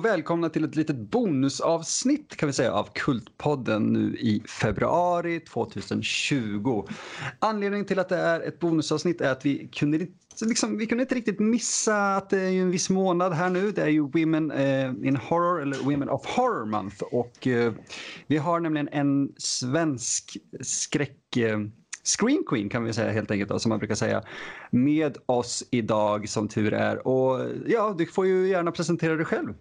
Och välkomna till ett litet bonusavsnitt kan vi säga av Kultpodden nu i februari 2020. Anledningen till att det är ett bonusavsnitt är att vi kunde, liksom, vi kunde inte riktigt missa att det är en viss månad här nu. Det är ju Women eh, in Horror eller Women of Horror Month och eh, vi har nämligen en svensk skräck Scream Screen Queen kan vi säga helt enkelt då, som man brukar säga med oss idag som tur är. Och ja, du får ju gärna presentera dig själv.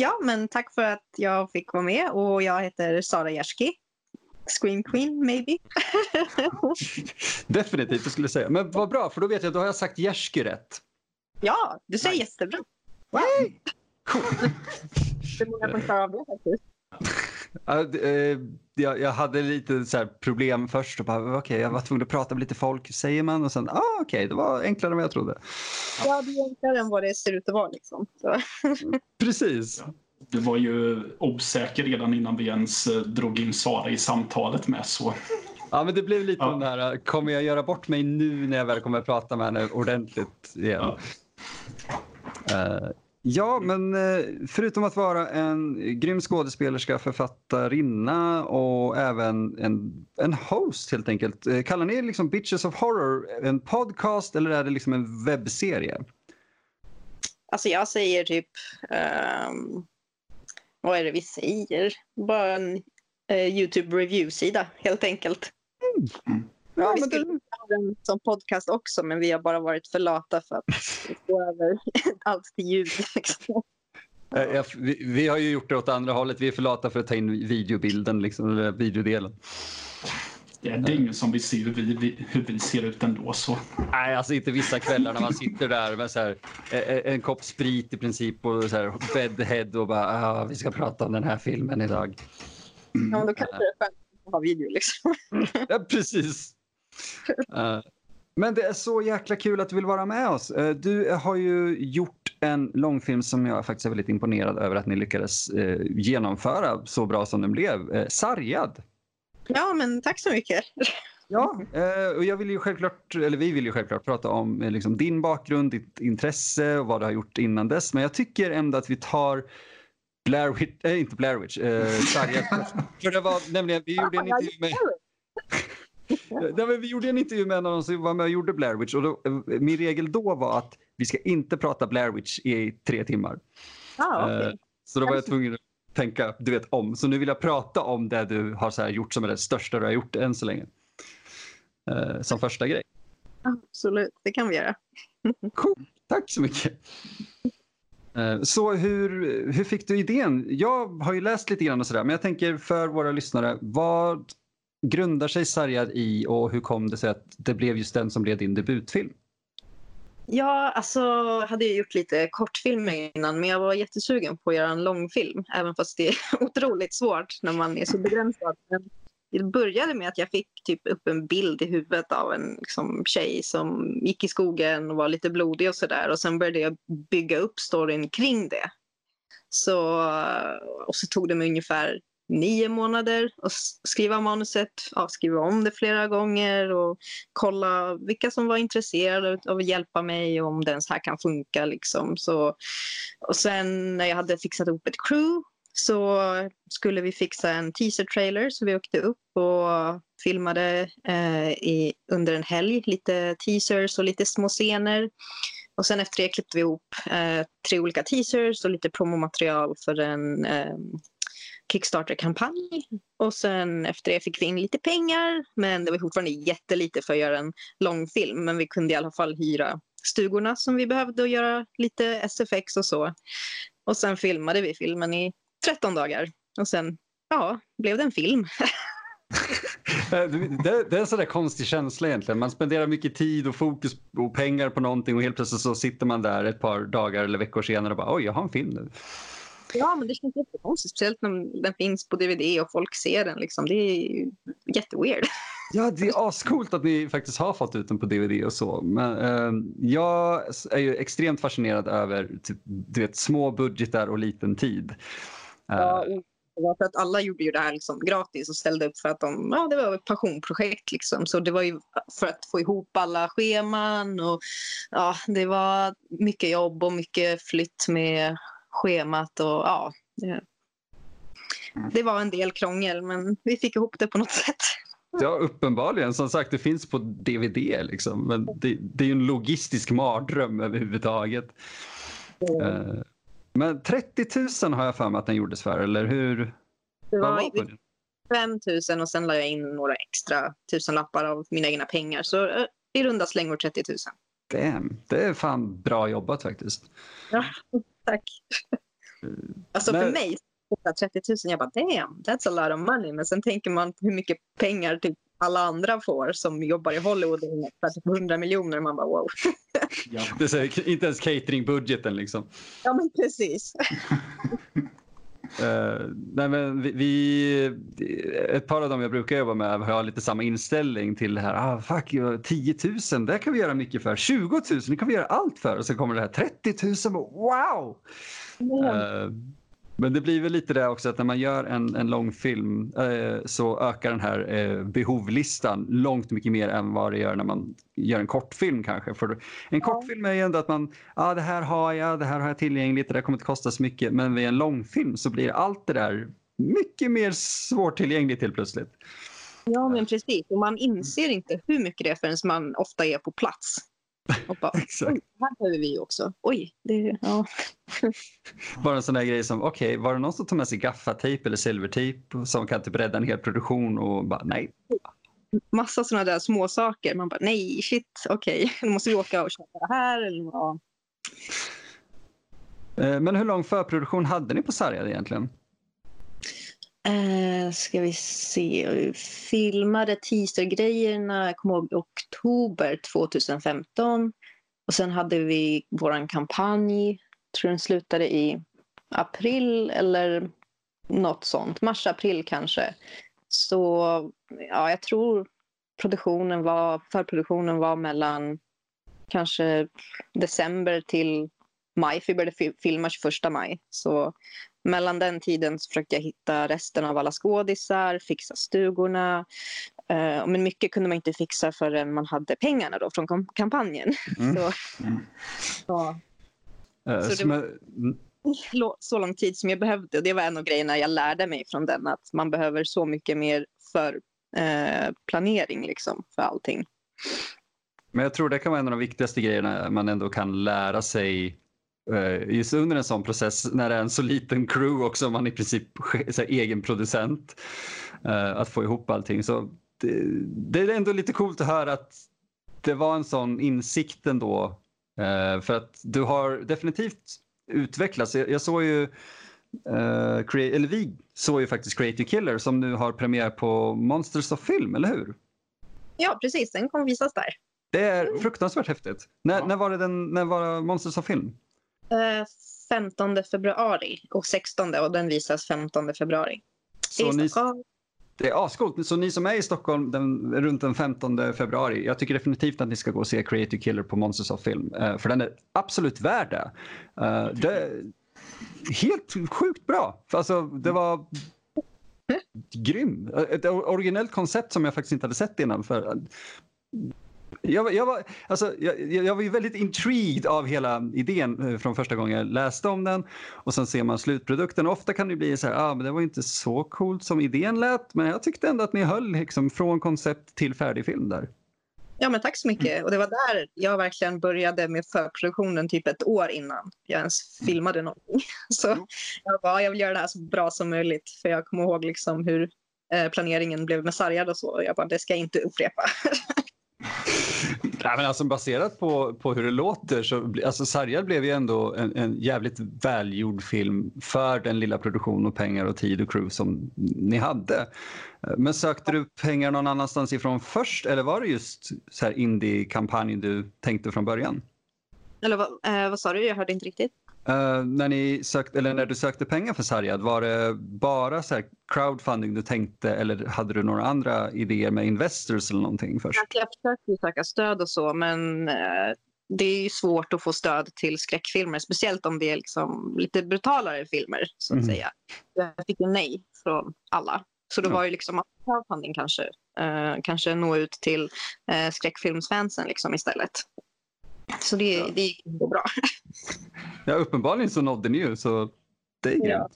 Ja, men tack för att jag fick vara med och jag heter Sara Jerski. Screen Queen, maybe. Definitivt, det skulle jag säga. Men vad bra, för då vet jag, då har jag sagt Jerski rätt. Ja, du säger nice. jättebra. Wow. Cool. det är många som klarar av det faktiskt. Eh, jag, jag hade lite så problem först. Och okay, jag var tvungen att prata med lite folk. Säger man? Och sen, ah, okej, okay, det var enklare än vad jag trodde. Ja, det är enklare än vad det ser ut att vara. Liksom. Precis. Ja. Du var ju osäker redan innan vi ens eh, drog in Sara i samtalet med. Så. Ja, men det blev lite ja. den här, kommer jag göra bort mig nu när jag väl kommer att prata med henne ordentligt igen? Ja. Uh, Ja, men eh, förutom att vara en grym skådespelerska, författarinna och även en, en host helt enkelt. Eh, kallar ni liksom Bitches of Horror en podcast eller är det liksom en webbserie? Alltså jag säger typ, um, vad är det vi säger? Bara en uh, YouTube review-sida helt enkelt. Mm. Ja, skulle det... den som podcast också, men vi har bara varit för lata för att få över allt till ljud. Liksom. Ja, vi, vi, har ju gjort det åt andra hållet. Vi är för lata för att ta in videobilden, liksom, eller videodelen. Ja, det är ingen som vill se hur vi, hur vi ser ut ändå. Så. Nej, alltså inte vissa kvällar när man sitter där med så här, en kopp sprit i princip och så här, bedhead och bara ah, vi ska prata om den här filmen idag. Ja, då kanske det är skönt att ha video liksom. Ja, precis. Uh, men det är så jäkla kul att du vill vara med oss. Uh, du har ju gjort en långfilm som jag faktiskt är väldigt imponerad över att ni lyckades uh, genomföra så bra som den blev. Sargad. Ja, men tack så mycket. Ja, och jag vill ju självklart, eller vi vill ju självklart prata om liksom, din bakgrund, ditt intresse och vad du har gjort innan dess. Men jag tycker ändå att vi tar Blair Witch, äh, inte Blair Witch, äh, Sargad. För det var nämligen, vi gjorde en intervju med... Nej, vi gjorde en intervju med någon som var med och gjorde Blair Witch och då, eh, min regel då var att vi ska inte prata Blair Witch i tre timmar. Ah, okay. Eh, så då var jag tvungen att tänka du vet, om. Så nu vill jag prata om det du har så här gjort som är det största du har gjort än så länge. Eh, som första grej. Absolut, det kan vi göra. cool. Tack så mycket. Så hur, hur fick du idén? Jag har ju läst lite grann och sådär, men jag tänker för våra lyssnare, vad grundar sig Sargad i och hur kom det sig att det blev just den som blev din debutfilm? Ja, alltså hade jag gjort lite kortfilmer innan men jag var jättesugen på att göra en långfilm även fast det är otroligt svårt när man är så begränsad. Men det började med att jag fick typ upp en bild i huvudet av en liksom, tjej som gick i skogen och var lite blodig och sådär och sen började jag bygga upp storyn kring det. Så, och så tog det mig ungefär nio månader och skriva manuset, ja, skriva om det flera gånger och kolla vilka som var intresserade av att hjälpa mig och om det ens här kan funka. Liksom. Så, och sen när jag hade fixat ihop ett crew så skulle vi fixa en teaser-trailer så vi åkte upp och filmade eh, i, under en helg lite teasers och lite små scener. Och sen efter det klippte vi ihop eh, tre olika teasers och lite promomaterial för en eh, Kickstarter-kampanj. Och sen efter det fick vi in lite pengar, men det var fortfarande jättelite för att göra en långfilm. Men vi kunde i alla fall hyra stugorna som vi behövde och göra lite SFX och så. Och sen filmade vi filmen i 13 dagar. Och sen, ja, blev det en film. det, det, är en sån där konstig känsla egentligen. Man spenderar mycket tid och fokus och pengar på någonting och helt plötsligt så sitter man där ett par dagar eller veckor senare och bara oj, jag har en film nu. Ja, men det känns jättekonstigt. Speciellt när den finns på DVD och folk ser den. Liksom. Det är jätteweird. Ja, det är ascoolt att ni faktiskt har fått ut den på DVD och så. Men eh, jag är ju extremt fascinerad över typ, du vet, små budgetar och liten tid. Ja, uh, för att alla gjorde ju det här liksom gratis och ställde upp för att de, ja, det var ett passionprojekt. Liksom. Så det var ju för att få ihop alla scheman och ja, det var mycket jobb och mycket flytt med schemat och ja. Det, det var en del krångel men vi fick ihop det på något sätt. Ja, uppenbarligen. Som sagt, det finns på DVD. Liksom. Men det, det är ju en logistisk mardröm överhuvudtaget. Mm. Men 30 000 har jag för mig att den gjordes för, eller hur? Det var, var 5 000 och sen la jag in några extra tusenlappar av mina egna pengar. Så eh, i runda slängor 30 000. Damn, det är fan bra jobbat faktiskt. Ja, tack. Alltså Men... för mig 30 000, jag bara damn, that's a lot of money. Men sen tänker man på hur mycket pengar typ alla andra får som jobbar i Hollywood för typ 100 miljoner. Man bara wow. Ja, det är inte ens cateringbudgeten liksom. Ja, men precis. Uh, nej men vi, vi, ett par av dem jag brukar jobba med har lite samma inställning till det här. Ah, fuck, 10 000, det kan vi göra mycket för. 20 000, det kan vi göra allt för. Och så kommer det här 30 000, wow! Mm. Uh, men det blir väl lite det också att när man gör en, en lång film eh, så ökar den här eh, behovlistan långt mycket mer än vad det gör när man gör en kortfilm kanske. För en ja. kortfilm är ju ändå att man, ah, det här har jag, det här har jag tillgängligt, det där kommer inte kosta så mycket. Men vid en långfilm så blir allt det där mycket mer svårtillgängligt helt plötsligt. Ja men precis, och man inser inte hur mycket det är förrän man ofta är på plats. Och bara, Exakt. här behöver vi också. Oj, det, ja. Bara en sån där grej som, okej, okay, var det någon som tog med sig gaffatejp eller silvertejp som kan typ rädda en hel produktion och bara nej. Massa såna där små saker. Man bara nej, shit, okej, okay. nu måste vi åka och köpa det här. Eller, ja. Eh, men hur lång förproduktion hade ni på Sargad egentligen? Eh, ska vi se. Vi filmade teasergrejerna, jag kommer ihåg oktober 2015. Och sen hade vi vår kampanj, tror den slutade i april eller något sånt. Mars-april kanske. Så ja, jag tror produktionen var, förproduktionen var mellan kanske december till maj, för vi började filma 21 maj. Så mellan den tiden så försökte jag hitta resten av alla skådisar, fixa stugorna. Uh, men mycket kunde man inte fixa förrän man hade pengarna då från kampanjen. Mm. så, mm. så det var mm. så lång tid som jag behövde. Och det var en av grejerna jag lärde mig från den. Att man behöver så mycket mer för uh, planering liksom, för allting. Men jag tror det kan vara en av de viktigaste grejerna man ändå kan lära sig Eh, just under en sån process när det är en så liten crew också, man i princip så här, egen producent, uh, att få ihop allting. Så det, det, är ändå lite coolt att höra att det var en sån insikt ändå. Uh, för att du har definitivt utvecklats. Jag, såg ju, uh, eller vi såg ju faktiskt Creative Killer som nu har premiär på Monsters of Film, eller hur? Ja, precis. Den kommer visas där. Det är fruktansvärt häftigt. När, ja. när var det den, när var Monsters of Film? 15 eh, februari och 16 och den visas 15 februari. Så ni, det är ascoolt. Så ni som är i Stockholm den, runt den 15 februari, jag tycker definitivt att ni ska gå och se Creative Killer på Monsters of Film. Uh, för den är absolut värd det. Uh, det helt sjukt bra. Alltså, det var grym. Ett originellt koncept som jag faktiskt inte hade sett innan. För jag, jag, var, alltså, jag, jag var ju väldigt intrigued av hela idén eh, från första gången jag läste om den. Och sen ser man slutprodukten. Ofta kan det bli så här, ah, men det var inte så coolt som idén lät. Men jag tyckte ändå att ni höll liksom, från koncept till färdig film där. Ja, men tack så mycket. Och det var där jag verkligen började med förproduktionen typ ett år innan jag ens filmade någonting. Så jag bara, jag vill göra det här så bra som möjligt. För jag kommer ihåg liksom hur eh, planeringen blev med sargad och så. Jag bara, det ska jag inte upprepa. Nej, men alltså, baserat på, på hur det låter så alltså, Sargad blev ju ändå en, en jävligt välgjord film för den lilla produktion och pengar och tid och crew som ni hade. Men sökte du pengar någon annanstans ifrån först eller var det just så här indie-kampanjen du tänkte från början? Eller vad, eh, vad sa du? Jag hörde inte riktigt. Uh, när, ni sökte, eller när du sökte pengar för Sargad, var det bara så crowdfunding du tänkte eller hade du några andra idéer med investors eller någonting först? Jag försökte söka stöd och så men uh, det är svårt att få stöd till skräckfilmer, speciellt om det är liksom lite brutalare filmer så att mm. säga. Jag fick en nej från alla. Så då var ju liksom crowdfunding kanske, uh, kanske nå ut till uh, skräckfilmsfansen liksom istället. Så det, ja. det gick bra. Ja, uppenbarligen så nådde ni ju, så det är grymt. Ja.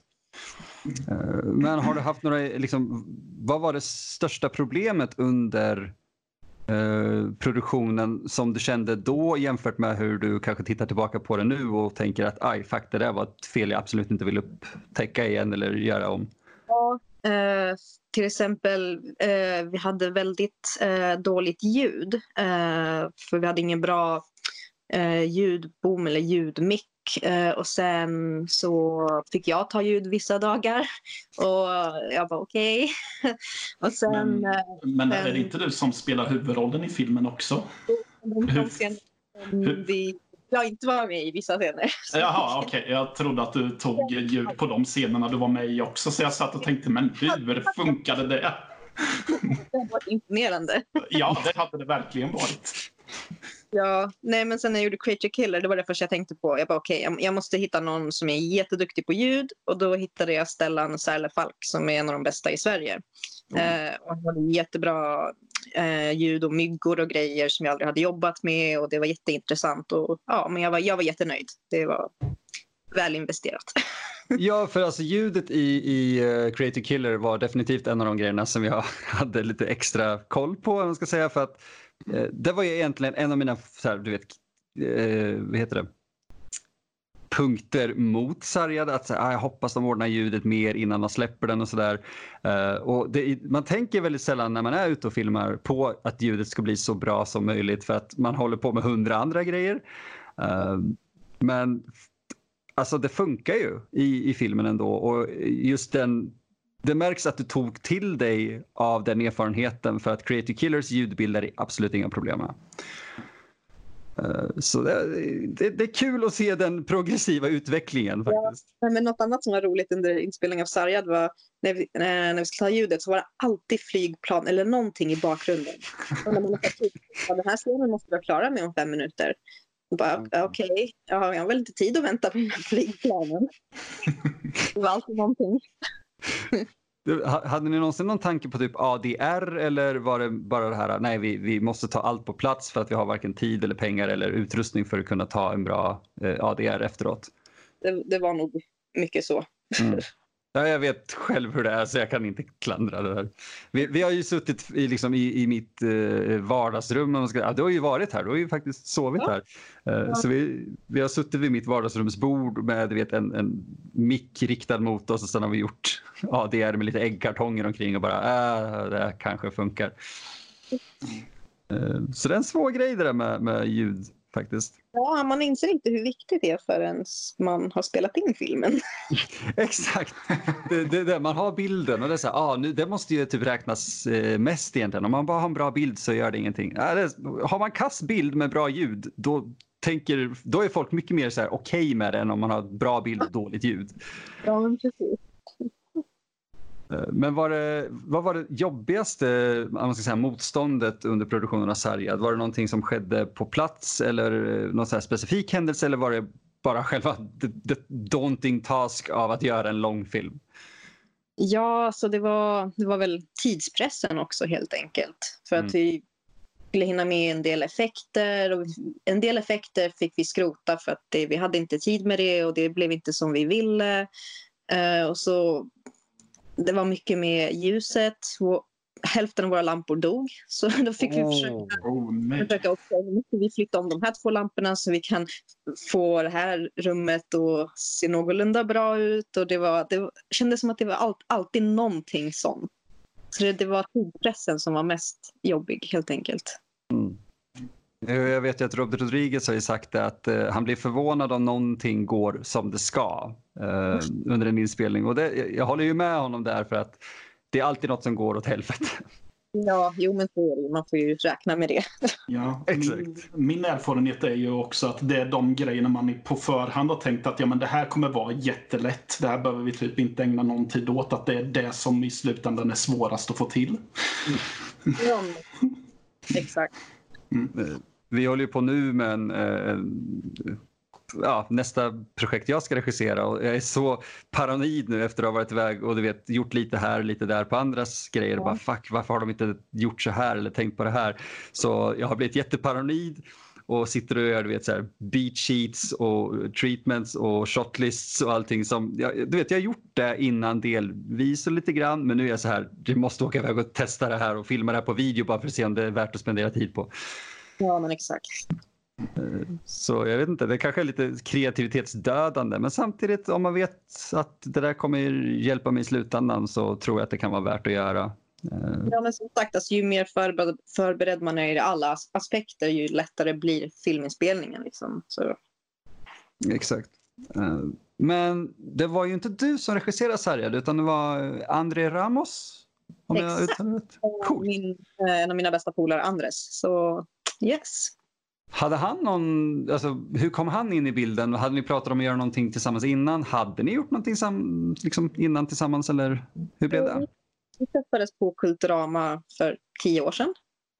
Eh, Men har du haft några, liksom, vad var det största problemet under eh, produktionen som du kände då jämfört med hur du kanske tittar tillbaka på det nu och tänker att aj, fuck, det där var ett fel jag absolut inte vill upptäcka igen eller göra om? Ja, eh, till exempel, eh, vi hade väldigt eh, dåligt ljud. Eh, för vi hade ingen bra eh, ljudbom eller ljudmick. Eh, och sen så fick jag ta ljud vissa dagar. Och jag var okej. och sen... Men, eh, men är det inte du som spelar huvudrollen i filmen också? de, hur- vi, jag inte var med i vissa scener. Jaha, okej. Jag trodde att du tog ljud på de scenerna du var med i också. Så jag satt och tänkte, men hur funkade det? Det var imponerande. Ja, det hade det verkligen varit. Ja, nej men sen när jag gjorde Creature Killer, det var det första jag tänkte på. Jag bara okej, jag, jag måste hitta någon som är jätteduktig på ljud och då hittade jag Stellan Särle Falk som är en av de bästa i Sverige. Eh, och han hade jättebra eh, ljud och myggor och grejer som jag aldrig hade jobbat med och det var jätteintressant och ja, men jag var, jag var jättenöjd. Det var väl investerat. Ja, för alltså ljudet i, i eh, Creative Killer var definitivt en av de grejerna som jag hade lite extra koll på, man ska säga. För att eh, det var ju egentligen en av mina, så här, du vet, eh, vad heter det? punkter mot Sargad. Att så ah, jag hoppas de ordnar ljudet mer innan man släpper den och sådär. Uh, eh, och det, man tänker väldigt sällan när man är ute och filmar på att ljudet ska bli så bra som möjligt för att man håller på med hundra andra grejer. Uh, men alltså det funkar ju i, i filmen ändå och just den det märks att du tog till dig av den erfarenheten för att Creative Killers ljudbilder är absolut inga problem med. Eh, Så det, det, det är kul att se den progressiva utvecklingen faktiskt. Nej, men något annat som var roligt under inspelningen av Sargad var när vi, eh, när vi skulle ta ljudet så var det alltid flygplan eller någonting i bakgrunden. Och när man "Ja, den här scenen måste vara klara med om fem minuter. Bara, "Ja, Okej, ja, jag har väl inte tid att vänta på de här flygplanen. Det var alltid någonting. Du, Hade ni någonsin någon tanke på typ ADR eller var det bara det här nej vi, vi måste ta allt på plats för att vi har varken tid eller pengar eller utrustning för att kunna ta en bra eh, ADR efteråt? Det, det var nog mycket så. Mm. Ja, jag vet själv hur det är så jag kan inte klandra det där. Vi, vi har ju suttit i, liksom, i, i mitt eh, vardagsrum. och ska, ja, du har ju varit här, du har ju faktiskt sovit Ja. här. Eh, Så vi, vi har suttit vid mitt vardagsrumsbord med du vet, en, en mick riktad mot oss och sen har vi gjort ADR med lite äggkartonger omkring och bara äh, det här kanske funkar. Eh, Så det är en svår grej det där med, med ljud faktiskt. Ja, man inser inte hur viktigt det är förrän man har spelat in filmen. Exakt. Det, det, det, man har bilden och det är så här, ah, nu, det måste ju typ räknas eh, mest egentligen. Om man bara har en bra bild så gör det ingenting. Ja, det, har man kass bild med bra ljud då, tänker, då är folk mycket mer så här okej med det än om man har bra bild och dåligt ljud. Ja, precis. Eh, Men var det, vad var det jobbigaste om man ska säga, motståndet under produktionen av Sargad? Var det någonting som skedde på plats eller eh, någon så specifik händelse eller var det bara själva the, the daunting task av att göra en långfilm? Ja, så det var, det var väl tidspressen också helt enkelt. För Mm. att vi skulle hinna med en del effekter. Och en del effekter fick vi skrota för att det, vi hade inte tid med det och det blev inte som vi ville. Eh, och så, det var mycket med ljuset. Hälften av våra lampor dog. Så då fick vi försöka Oh, försöka också, måste vi flytta om de här två lamporna så vi kan få det här rummet att se någorlunda bra ut. Och det, var, det kändes som att det var allt, alltid någonting sånt. Så det, det var tidpressen som var mest jobbig helt enkelt. Mm. Jag vet ju att Robert Rodriguez har ju sagt det att eh, han blir förvånad om någonting går som det ska eh, under en inspelning. Och det, jag håller ju med honom där för att det är alltid något som går åt helvete. Ja, jo men så är det. Man får ju räkna med det. Ja, Exakt. Min, min erfarenhet är ju också att det är de grejerna man på förhand har tänkt att ja, men det här kommer vara jättelätt. Det här behöver vi typ inte ägna någon tid åt. Att det är det som i slutändan är svårast att få till. Ja, exakt. Eh, Vi håller ju på nu med en, eh, ja, nästa projekt jag ska regissera och jag är så paranoid nu efter att ha varit iväg och du vet gjort lite här lite där på andras grejer. Ja. Bara fuck, varför har de inte gjort så här eller tänkt på det här? Så jag har blivit jätteparanoid och sitter och gör du vet, så här, beat sheets och treatments och shotlists och allting. Som, jag, du vet, jag har gjort det innan delvis och lite grann men nu är jag så här, du måste åka iväg och testa det här och filma det här på video bara för att se om det är värt att spendera tid på. Ja, men exakt. Så jag vet inte, det kanske är lite kreativitetsdödande men samtidigt om man vet att det där kommer hjälpa mig i slutändan så tror jag att det kan vara värt att göra. Eh, Ja, men som sagt, alltså, ju mer förberedd, förberedd man är i alla as- aspekter, ju lättare blir filminspelningen. Liksom. Så, Exakt. Eh, Men det var ju inte du som regisserade Sargad utan det var André Ramos. Om jag Exakt. Coolt. min, eh, en av mina bästa polare, Andres. Så yes. Hade han någon, alltså, hur kom han in i bilden? Hade ni pratat om att göra någonting tillsammans innan? Hade ni gjort någonting sam, liksom innan tillsammans eller hur blev det? Vi träffades på Kulturama för tio år sedan.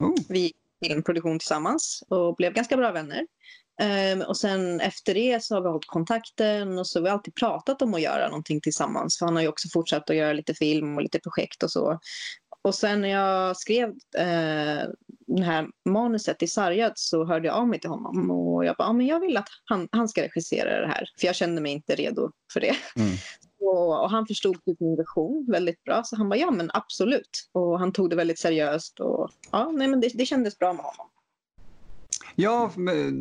Oh. Vi gick filmproduktion tillsammans och blev ganska bra vänner. Ehm, och sen efter det så har vi hållit kontakten och så har vi alltid pratat om att göra någonting tillsammans. För han har ju också fortsatt att göra lite film och lite projekt och så. Och sen när jag skrev eh, det här manuset i Sargad så hörde jag av mig till honom och jag bara, ja, men jag vill att han, han ska regissera det här. För jag kände mig inte redo för det. Mm. Och, och han förstod typ min version väldigt bra. Så han bara, ja men absolut. Och han tog det väldigt seriöst. Och, ja, nej, men det, det kändes bra med honom. Ja,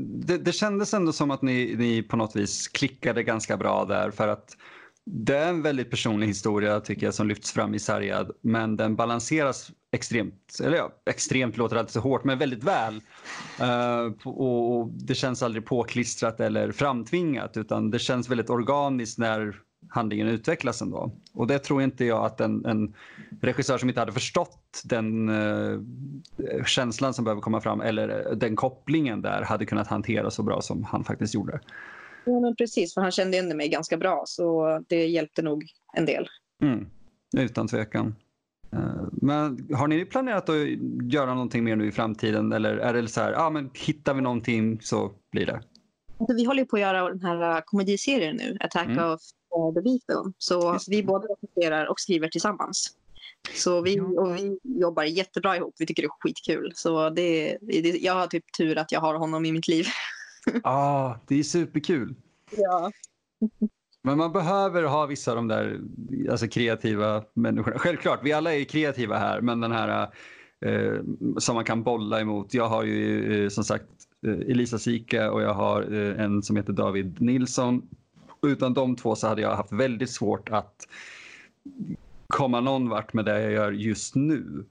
det, det kändes ändå som att ni, ni på något vis klickade ganska bra där för att det är en väldigt personlig historia tycker jag som lyfts fram i Sargad men den balanseras extremt, eller ja, extremt låter alltid så hårt men väldigt väl. Uh, och, och det känns aldrig påklistrat eller framtvingat utan det känns väldigt organiskt när handlingen utvecklas ändå. Och det tror inte jag att en, en regissör som inte hade förstått den uh, känslan som behöver komma fram eller eh, den kopplingen där hade kunnat hantera så bra som han faktiskt gjorde. Ja, men precis, för han kände igen mig ganska bra. Så det hjälpte nog en del. Mm, utan tvekan. Eh, Men har ni planerat att göra någonting mer nu i framtiden eller är det så här, ja men hittar vi någonting så blir det? Alltså, vi håller på att göra den här uh, komediserien nu, Attack Mm. of the Beatles. Så Just vi båda regisserar och skriver tillsammans. Så vi, och vi jobbar jättebra ihop. Vi tycker det är skitkul. Så det, det, jag har typ tur att jag har honom i mitt liv. Ja, ah, det är superkul. Ja. Men man behöver ha vissa av de där alltså, kreativa människorna. Självklart, vi alla är kreativa här, men den här eh, som man kan bolla emot. Jag har ju eh, som sagt eh, Elisa Sika och jag har eh, en som heter David Nilsson. Utan de två så hade jag haft väldigt svårt att komma någon vart med det jag gör just nu.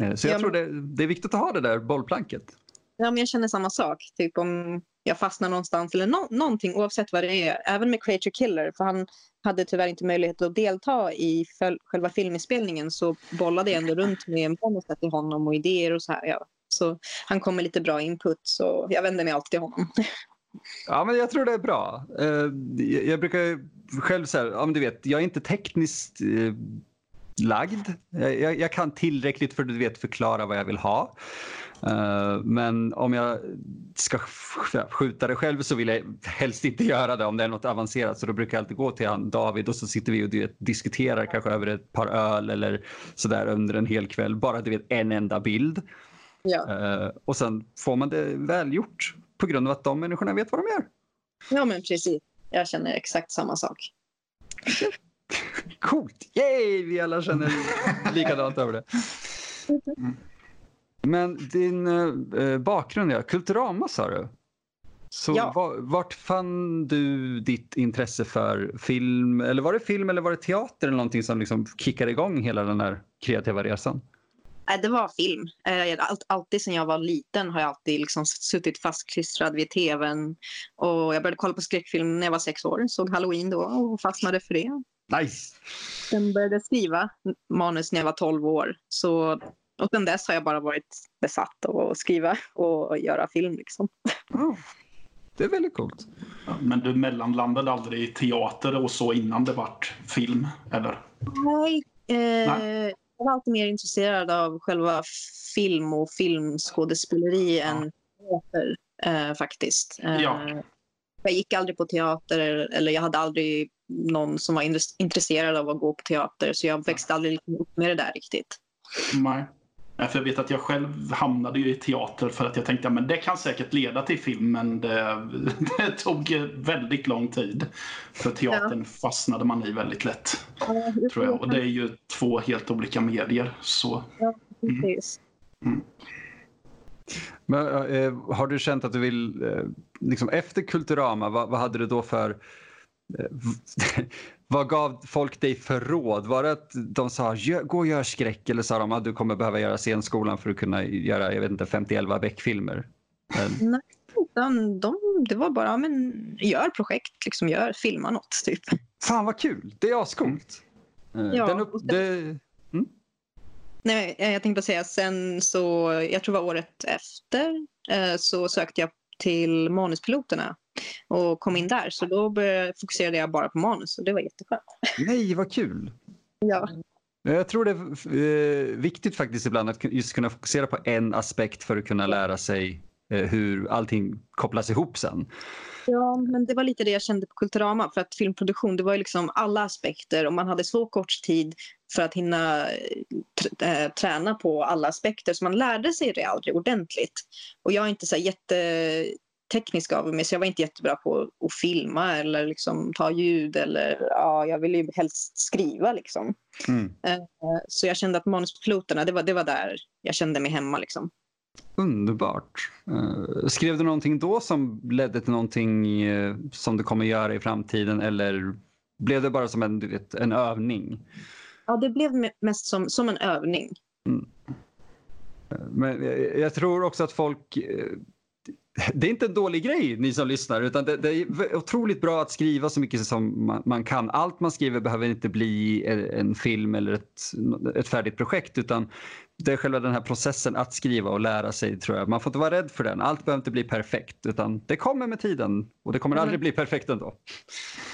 Eh, så jag Ja, tror det, det är viktigt att ha det där bollplanket. Ja, men jag känner samma sak. Typ om jag fastnar någonstans eller no någonting oavsett vad det är. Även med Creature Killer, för han hade tyvärr inte möjlighet att delta i själva filminspelningen så bollade jag ändå runt med manuset till honom och idéer och så här. Ja. Så han kom med lite bra input så jag vänder mig alltid till honom. Ja, men jag tror det är bra. Eh, jag- brukar själv själv säga, ja, men du vet, jag är inte tekniskt eh, lagd. Jag, jag- kan tillräckligt för att du vet förklara vad jag vill ha. Eh, men om jag ska sk- skjuta det själv så vill jag helst inte göra det om det är något avancerat. Så då brukar jag alltid gå till han David och så sitter vi och diskuterar kanske över ett par öl eller sådär under en hel kväll. Bara du vet en enda bild. Ja. Eh, och sen får man det välgjort på grund av att de människorna vet vad de gör. ja, men precis. Jag känner exakt samma sak. Coolt! Yay! Vi alla känner likadant över det. Men din eh, bakgrund, ja. Kulturama sa du. Så Ja. va- vart fann du ditt intresse för film? Eller var det film eller var det teater eller någonting som liksom kickade igång hela den här kreativa resan? Det var film. Eh, Allt, alltid sedan jag var liten har jag alltid liksom suttit fastklistrad vid tvn. Och jag började kolla på skräckfilm när jag var sex år. Såg Halloween då och fastnade för det. Nice! Sen började skriva manus när jag var 12 år. Så, och sen dess har jag bara varit besatt av att skriva och göra film. Liksom. Oh, det är väldigt coolt. Men du mellanlandade aldrig i teater och så innan det vart film, eller? Nej. Eh, Nej. Jag var alltid mer intresserad av själva film och filmskådespeleri Ja. än teater eh, faktiskt. Eh, Ja. Jag gick aldrig på teater eller jag hade aldrig någon som var in- intresserad av att gå på teater så jag växte aldrig liksom upp med det där riktigt. Nej. För jag vet att jag själv hamnade ju i teater för att jag tänkte att det kan säkert leda till film men det, det tog väldigt lång tid. För teatern ja. fastnade man i väldigt lätt. Ja, tror jag. Och det är ju två helt olika medier. Så. Ja, precis. Mm. Mm. Men, äh, har du känt att du vill, äh, liksom efter Kulturama, vad, vad hade du då för äh, vad gav folk dig för råd? Var det att de sa gå och gör skräck eller sa de att du kommer behöva göra scenskolan för att kunna göra jag vet inte, 50-11 Beck-filmer? Nej, de, de, det var bara men, gör projekt, liksom gör, filma något typ. Fan vad kul, det är ascoolt. Ja, Den upp, det, mm? Nej, jag tänkte säga sen så, jag tror det var året efter, eh, så sökte jag till manuspiloterna och kom in där. Så då fokuserade jag bara på manus och det var jätteskönt. Nej, vad kul! ja. Jag tror det är eh, viktigt faktiskt ibland att just kunna fokusera på en aspekt för att kunna lära sig eh, hur allting kopplas ihop sen. Ja, men det var lite det jag kände på Kulturama. För att filmproduktion, det var ju liksom alla aspekter och man hade så kort tid för att hinna äh, träna på alla aspekter. Så man lärde sig det aldrig ordentligt. Och jag är inte så jätteteknisk av mig så jag var inte jättebra på att filma eller liksom ta ljud eller ja, jag ville ju helst skriva liksom. Mm. Så jag kände att manuspiloterna, det var, det var där jag kände mig hemma liksom. Underbart. Uh, skrev du någonting då som ledde till någonting uh, som du kommer göra i framtiden eller blev det bara som en, vet, en övning? Ja, det blev mest som, som en övning. Mm. Men jag, tror också att folk... Det är inte en dålig grej, ni som lyssnar, utan det, det är otroligt bra att skriva så mycket som man, man, kan. Allt man skriver behöver inte bli en film eller ett, ett färdigt projekt, utan det är själva den här processen att skriva och lära sig tror jag. Man får inte vara rädd för den. Allt behöver inte bli perfekt utan det kommer med tiden och det kommer mm. aldrig bli perfekt ändå.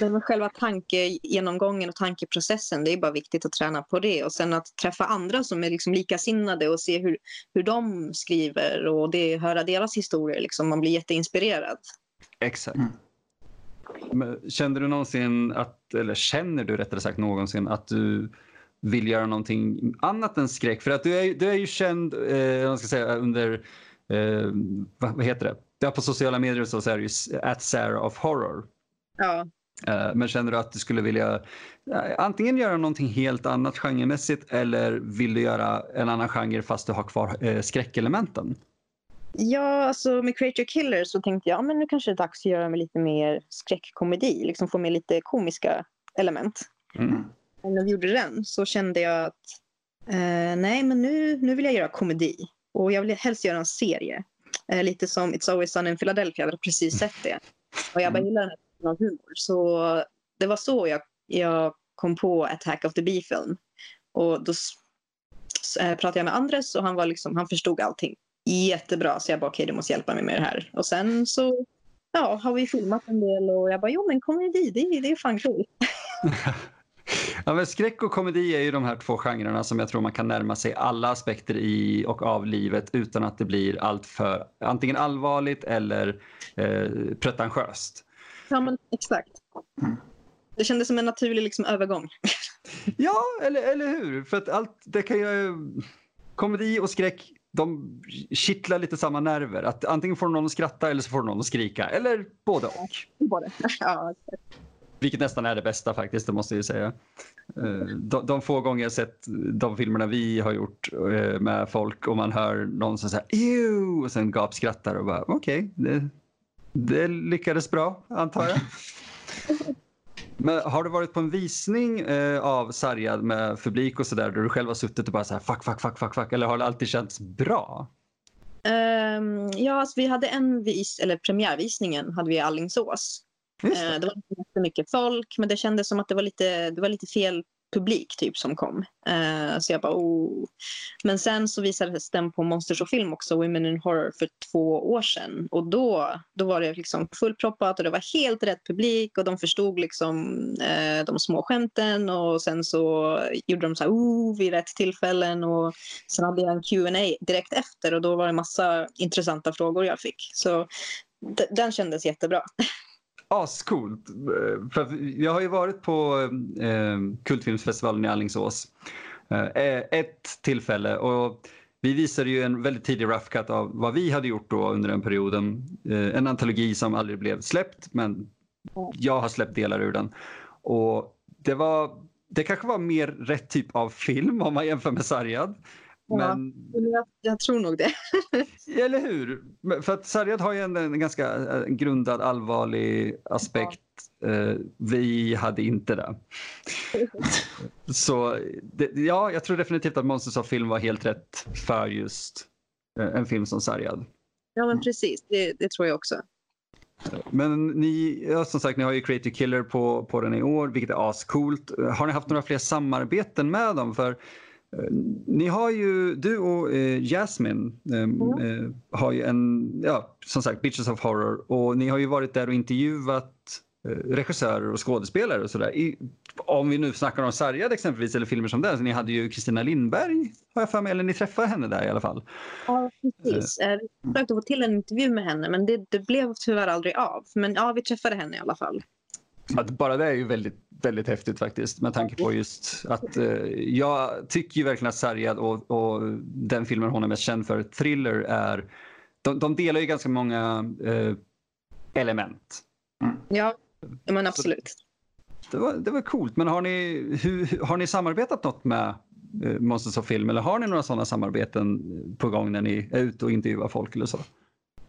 Men själva tankegenomgången och tankeprocessen, det är bara viktigt att träna på det och sen att träffa andra som är liksom likasinnade och se hur, hur de skriver och det, höra deras historier. Liksom. Man blir jätteinspirerad. Exakt. Mm. Men kände du någonsin att, eller känner du rättare sagt någonsin att du vill göra någonting annat än skräck. För att du är, du är ju känd eh, man ska säga, under, eh, vad, heter det? Ja, på sociala medier så, så är det ju at Sarah of Horror. Ja. Eh, men känner du att du skulle vilja eh, antingen göra någonting helt annat genremässigt eller vill du göra en annan genre fast du har kvar eh, skräckelementen? Ja, alltså med Creature Killer så tänkte jag men nu kanske det är dags att göra med lite mer skräckkomedi, liksom få med lite komiska element. Mm när vi gjorde den så kände jag att eh, nej, men nu, nu vill jag göra komedi. Och jag vill helst göra en serie. Eh, lite som It's Always Sun in Philadelphia, jag hade precis sett det. Och jag bara gillar den här typen av humor. Så det var så jag, jag kom på Attack of the Bee-film. Och då eh, pratade jag med Andres och han, var liksom, han förstod allting jättebra. Så jag bara okej, okay, du måste hjälpa mig med det här. Och sen så ja, har vi filmat en del och jag bara jo men komedi, det, det är fan kul. Ja, men skräck och komedi är ju de här två genrerna som jag tror man kan närma sig alla aspekter i och av livet utan att det blir allt för antingen allvarligt eller eh, pretentiöst. Ja, men exakt. Det kändes som en naturlig liksom, övergång. ja, eller, eller hur? För att allt det kan ju... Komedi och skräck de kittlar lite samma nerver. Att antingen får någon att skratta eller så får någon att skrika. Eller både och. Både. Ja, vilket nästan är det bästa faktiskt, det måste jag säga. Eh, de, de få gånger jag sett de filmerna vi har gjort eh, med folk och man hör någon som säger Ew! och sen gapskrattar och bara okej, okay, det, det lyckades bra antar jag. Men har du varit på en visning eh, av Sarjad med publik och sådär där du själv har suttit och bara så här fuck, fuck, fuck, fuck, fuck eller har det alltid känts bra? Um, ja, alltså vi hade en vis, eller premiärvisningen hade vi i Allingsås det. Eh, det var inte jättemycket folk, men det kändes som att det var lite, det var lite fel publik typ som kom. Uh, så jag bara, oh. Men sen så visades den på Monsters och film också, Women in Horror, för två år sedan. Och då, då var det liksom fullproppat och det var helt rätt publik och de förstod liksom uh, de små skämten och sen så gjorde de så här, oh, vid rätt tillfällen och sen hade jag en Q&A direkt efter och då var det massa intressanta frågor jag fick. Så den kändes jättebra. Ascoolt. Eh, för jag har ju varit på eh, Kultfilmsfestivalen i Allingsås eh, eh, ett tillfälle och vi visade ju en väldigt tidig rough cut av vad vi hade gjort då under den perioden. Eh, en antologi som aldrig blev släppt men jag har släppt delar ur den. Och det var det kanske var mer rätt typ av film om man jämför med Sargad. Men... Ja, jag, tror nog det. eller hur? För att Sarjad har ju en, en ganska eh, grundad allvarlig aspekt. Ja. Eh, vi hade inte det. Så det, ja, jag tror definitivt att Monsters of Film var helt rätt för just eh, en film som Sarjad. Ja, men precis. Det, det tror jag också. Men ni, ja, som sagt, ni har ju Creative Killer på, på den i år, vilket är ascoolt. Har ni haft några fler samarbeten med dem? För ni har ju, du och eh, Jasmine eh, mm. har ju en, ja, som sagt, Bitches of Horror och ni har ju varit där och intervjuat Eh, regissörer och skådespelare och sådär. Om vi nu snackar om Sargad exempelvis eller filmer som den. Så ni hade ju Kristina Lindberg har jag för mig, eller ni träffade henne där i alla fall. Ja, precis. Uh, vi försökte få till en intervju med henne men det, det, blev tyvärr aldrig av. Men ja, vi träffade henne i alla fall. Att bara det är ju väldigt, väldigt häftigt faktiskt med tanke på just att uh, jag tycker ju verkligen att Sargad och, och, den filmen hon är mest känd för, Thriller, är de, de delar ju ganska många uh, element. Mm. Ja, Ja, men absolut. Det var, det var coolt. Men har ni, hur, har ni samarbetat något med eh, Monsters of Film eller har ni några sådana samarbeten på gång när ni är ute och intervjuar folk eller så?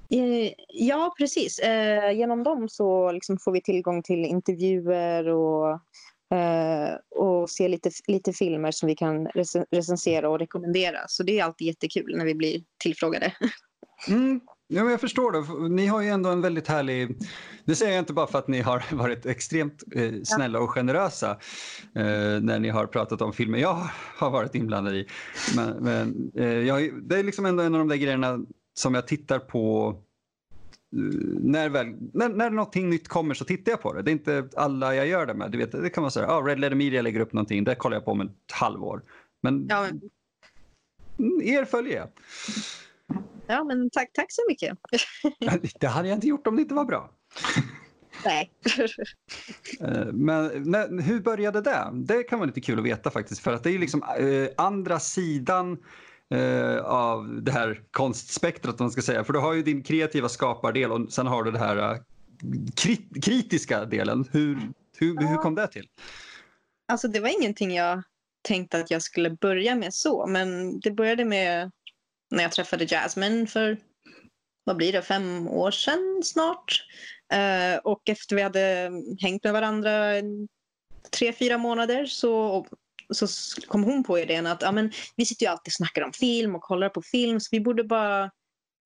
Eh, ja, precis. Eh, genom dem så liksom får vi tillgång till intervjuer och, eh, och se lite, lite filmer som vi kan recensera och rekommendera. Så det är alltid jättekul när vi blir tillfrågade. Mm, Ja, men jag förstår det. Ni har ju ändå en väldigt härlig... Det säger jag inte bara för att ni har varit extremt eh, snälla och generösa eh, när ni har pratat om filmer jag har varit inblandad i. Men, men eh, jag, det är liksom ändå en av de där grejerna som jag tittar på eh, när, väl, när, när någonting nytt kommer så tittar jag på det. Det är inte alla jag gör det med. Du vet, det kan vara så här, ah, Red Letter Media lägger upp någonting, det kollar jag på om ett halvår. Men, ja, men... Mm, er följer jag. Ja, men tack, tack så mycket. det hade jag inte gjort om det inte var bra. Nej. Eh, men när, hur började det? Det kan vara lite kul att veta faktiskt. För att det är liksom eh, andra sidan eh, av det här konstspektrat, man ska säga. För du har ju din kreativa skapardel och sen har du det här krit kritiska delen. Hur, hur, hur kom det till? Alltså det var ingenting jag tänkte att jag skulle börja med så, men det började med när jag träffade Jasmine för, vad blir det, fem år sedan snart. Uh, och efter vi hade hängt med varandra tre, fyra månader så, så kom hon på idén att ja, men, vi sitter ju alltid och snackar om film och kollar på film så vi borde bara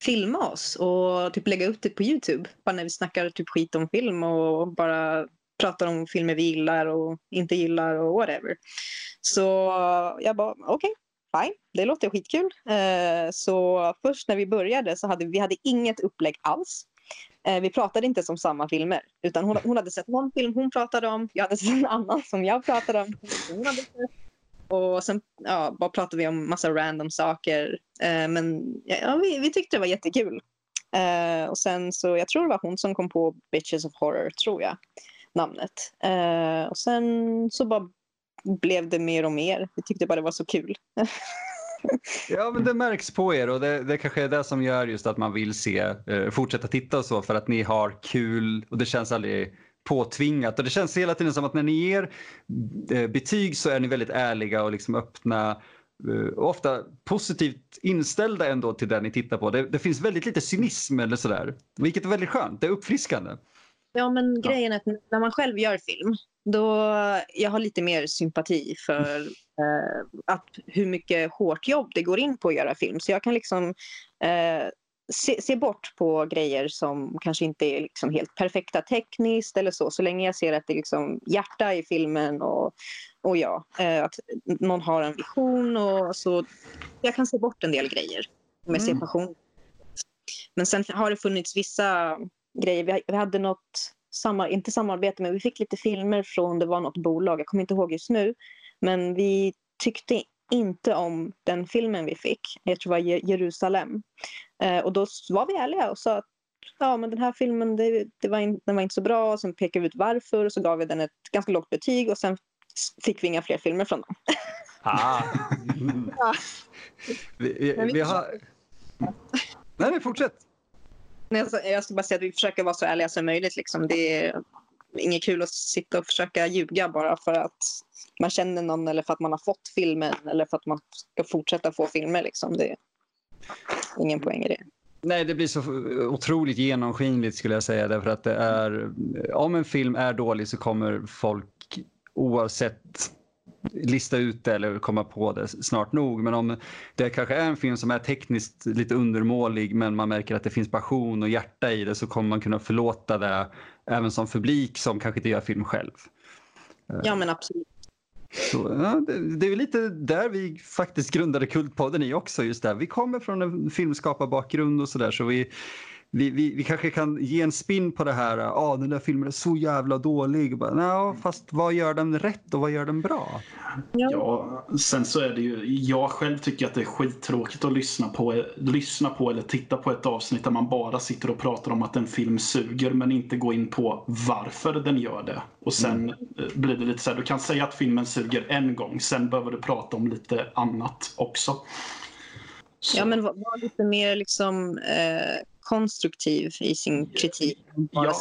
filma oss och typ lägga ut det på Youtube. Bara när vi snackar typ skit om film och bara pratar om filmer vi gillar och inte gillar och whatever. Så jag bara okej, okay, fine, det låter skitkul. Eh, så först när vi började så hade vi hade inget upplägg alls. Eh, vi pratade inte som samma filmer. Utan hon, hon hade sett någon film hon pratade om, jag hade sett en annan som jag pratade om. Hon hade sett. Och sen ja, bara pratade vi om massa random saker. Eh, men ja, vi, vi tyckte det var jättekul. Eh, och sen så, jag tror det var hon som kom på Bitches of Horror, tror jag, namnet. Eh, och sen så bara blev det mer och mer. Vi tyckte bara det var så kul. ja, men det märks på er och det, det kanske är det som gör just att man vill se, eh, fortsätta titta och så för att ni har kul och det känns aldrig påtvingat. Och det känns hela tiden som att när ni ger eh, betyg så är ni väldigt ärliga och liksom öppna eh, och ofta positivt inställda ändå till det ni tittar på. Det, det finns väldigt lite cynism eller sådär, vilket är väldigt skönt. Det är uppfriskande. Ja, men grejen är att när man själv gör film då jag har lite mer sympati för eh, att, hur mycket hårt jobb det går in på att göra film. Så jag kan liksom eh, se, se, bort på grejer som kanske inte är liksom helt perfekta tekniskt eller så. Så länge jag ser att det är liksom hjärta i filmen och, och ja, eh, att någon har en vision. Och så jag kan se bort en del grejer om jag ser mm. passion. Men sen har det funnits vissa grejer. Vi, vi hade något samma, inte samarbete, men vi fick lite filmer från, det var något bolag, jag kommer inte ihåg just nu. Men vi tyckte inte om den filmen vi fick. Jag tror det var Jerusalem. Eh, och då var vi ärliga och sa att ja, men den här filmen det, det var in, den var inte så bra. Och sen pekade vi ut varför och så gav vi den ett ganska lågt betyg och sen fick vi inga fler filmer från dem. Ah. Ja. Vi, vi, Men vi- har... Nej, nej, fortsätt. Alltså, jag ska bara säga att vi försöker vara så ärliga som möjligt. Liksom. Det är inget kul att sitta och försöka ljuga bara för att man känner någon eller för att man har fått filmen eller för att man ska fortsätta få filmer. Liksom. Det är ingen poäng i det. Nej, det blir så otroligt genomskinligt skulle jag säga. Därför att det är, om en film är dålig så kommer folk oavsett lista ut det eller komma på det snart nog. Men om det kanske är en film som är tekniskt lite undermålig men man märker att det finns passion och hjärta i det så kommer man kunna förlåta det även som publik som kanske inte gör film själv. Ja, men absolut. Så, ja, det, det är lite där vi faktiskt grundade Kultpodden i också. just där. Vi kommer från en filmskaparbakgrund och sådär så vi, vi, vi, vi kanske kan ge en spin på det här. Ah, den där filmen är så jävla dålig. Bara, "Nja, fast vad gör den rätt och vad gör den bra? Ja, sen så är det ju, jag själv tycker att det är skittråkigt att lyssna på, lyssna på eller titta på ett avsnitt där man bara sitter och pratar om att en film suger men inte går in på varför den gör det. Och sen eh, blir det lite så här, du kan säga att filmen suger en gång, sen behöver du prata om lite annat också. Så, Ja, men var, var lite mer liksom, eh, konstruktiv i sin kritik. Ja.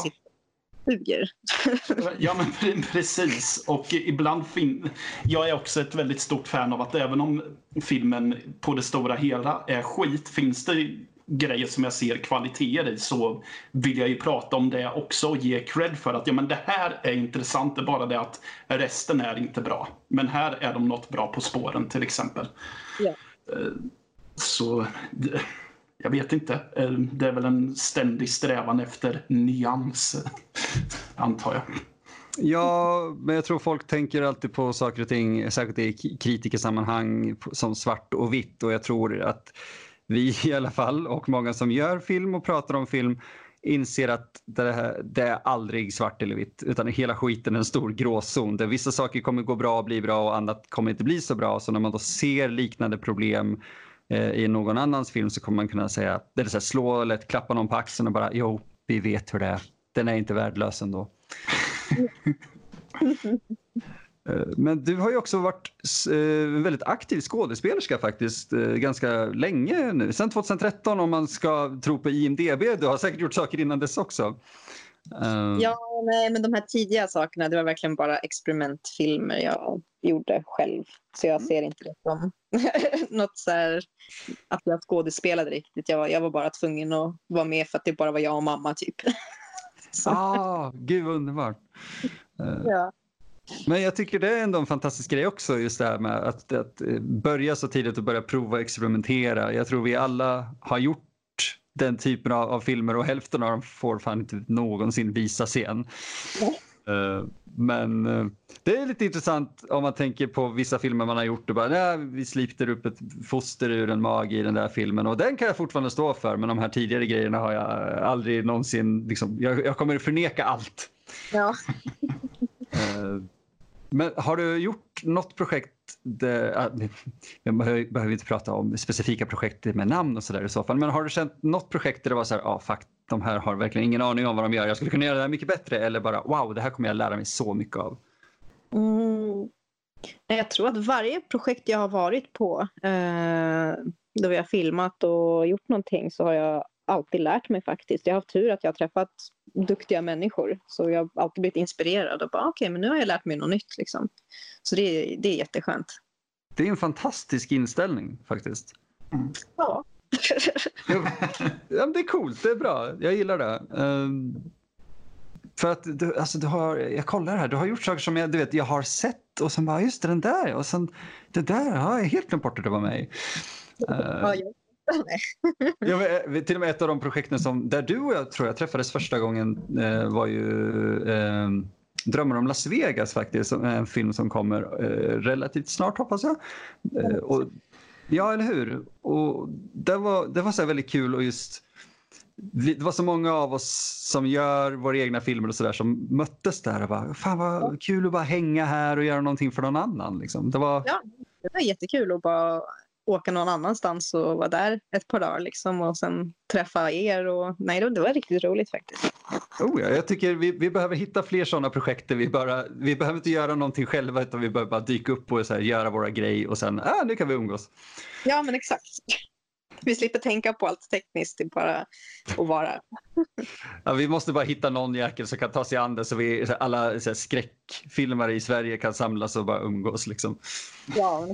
suger. Ja men pre- precis. Och ibland fin- Jag är också ett väldigt stort fan av att även om filmen på det stora hela är skit, finns det grejer som jag ser kvaliteter i så vill jag ju prata om det också och ge cred för att ja men det här är intressant, det är bara det att resten är inte bra. Men här är de något bra på spåren till exempel. Ja. Så jag vet inte. Eh, det är väl en ständig strävan efter nyans, antar jag. Ja, men jag tror folk tänker alltid på saker och ting, särskilt i kritikersammanhang, som svart och vitt. Och jag tror att vi i alla fall, och många som gör film och pratar om film, inser att det, här, det är aldrig svart eller vitt, utan hela skiten är en stor gråzon där vissa saker kommer gå bra och bli bra och annat kommer inte bli så bra. Så när man då ser liknande problem i någon annans film så kommer man kunna säga, eller så här, slå eller klappa någon på axeln och bara jo, vi vet hur det är. Den är inte värdelös ändå. Eh, Men du har ju också varit eh, en väldigt aktiv skådespelerska faktiskt eh, ganska länge nu. Sen 2013 om man ska tro på IMDB. Du har säkert gjort saker innan dess också. Eh, Ja, nej, men de här tidiga sakerna, det var verkligen bara experimentfilmer jag gjorde själv. Så jag ser inte det som något så här att jag skådespelade riktigt. Jag var, jag var bara tvungen att vara med för att det bara var jag och mamma typ. Så, Ah, gud vad underbart. Eh, ja. Men jag tycker det är ändå en fantastisk grej också just det här med att, att eh, börja så tidigt och börja prova och experimentera. Jag tror vi alla har gjort den typen av, av filmer och hälften av dem får fan inte någonsin visas igen. Eh, Men eh, det är lite intressant om man tänker på vissa filmer man har gjort och bara nej, vi slipter upp ett foster ur en mage i den där filmen och den kan jag fortfarande stå för men de här tidigare grejerna har jag aldrig någonsin, liksom, jag, jag kommer förneka allt. Ja. Eh, men har du gjort något projekt, jag behöver, behöver inte prata om specifika projekt med namn och sådär i så fall, men har du känt något projekt där det var så här, ja ah, fuck, de här har verkligen ingen aning om vad de gör, jag skulle kunna göra det här mycket bättre eller bara wow, det här kommer jag lära mig så mycket av. Mm. Jag tror att varje projekt jag har varit på, eh, då vi har filmat och gjort någonting, så har jag alltid lärt mig faktiskt. Jag har haft tur att jag har träffat duktiga människor, så jag har alltid blivit inspirerad och bara okej, men nu har jag lärt mig något nytt liksom. Så det, är- det är jätteskönt. Det är en fantastisk inställning faktiskt. Ja. Ja, men det är coolt, det är bra. Jag gillar det. Ehm, för att du, alltså du har, jag kollar här, du har gjort saker som jag, du vet, jag har sett och sen bara just det, den där och sen det där har jag helt glömt bort att det var mig. Ja, jag- Ja, men, eh, till och med ett av de projekten som, där du och jag tror jag träffades första gången eh, var ju eh, Drömmar om Las Vegas faktiskt. En film som kommer eh, relativt snart hoppas jag. Eh, och, ja, eller hur? Och det var, det var så väldigt kul och just det var så många av oss som gör våra egna filmer och sådär som möttes där och bara, fan vad kul att bara hänga här och göra någonting för någon annan. Liksom. Det var, Ja. Det var jättekul att bara åka någon annanstans och vara där ett par dagar liksom och sen träffa er. Och, nej, det var riktigt roligt faktiskt. Oh ja, jag tycker vi, vi behöver hitta fler sådana projekt där vi bara, vi behöver inte göra någonting själva utan vi behöver bara dyka upp och så här, göra våra grejer och sen, ah, nu kan vi umgås. Ja, men exakt. Vi slipper tänka på allt tekniskt, det bara att vara. Ja, vi måste bara hitta någon jäkel som kan ta sig an det så vi så alla så här, skräckfilmare i Sverige kan samlas och bara umgås. Liksom. Ja,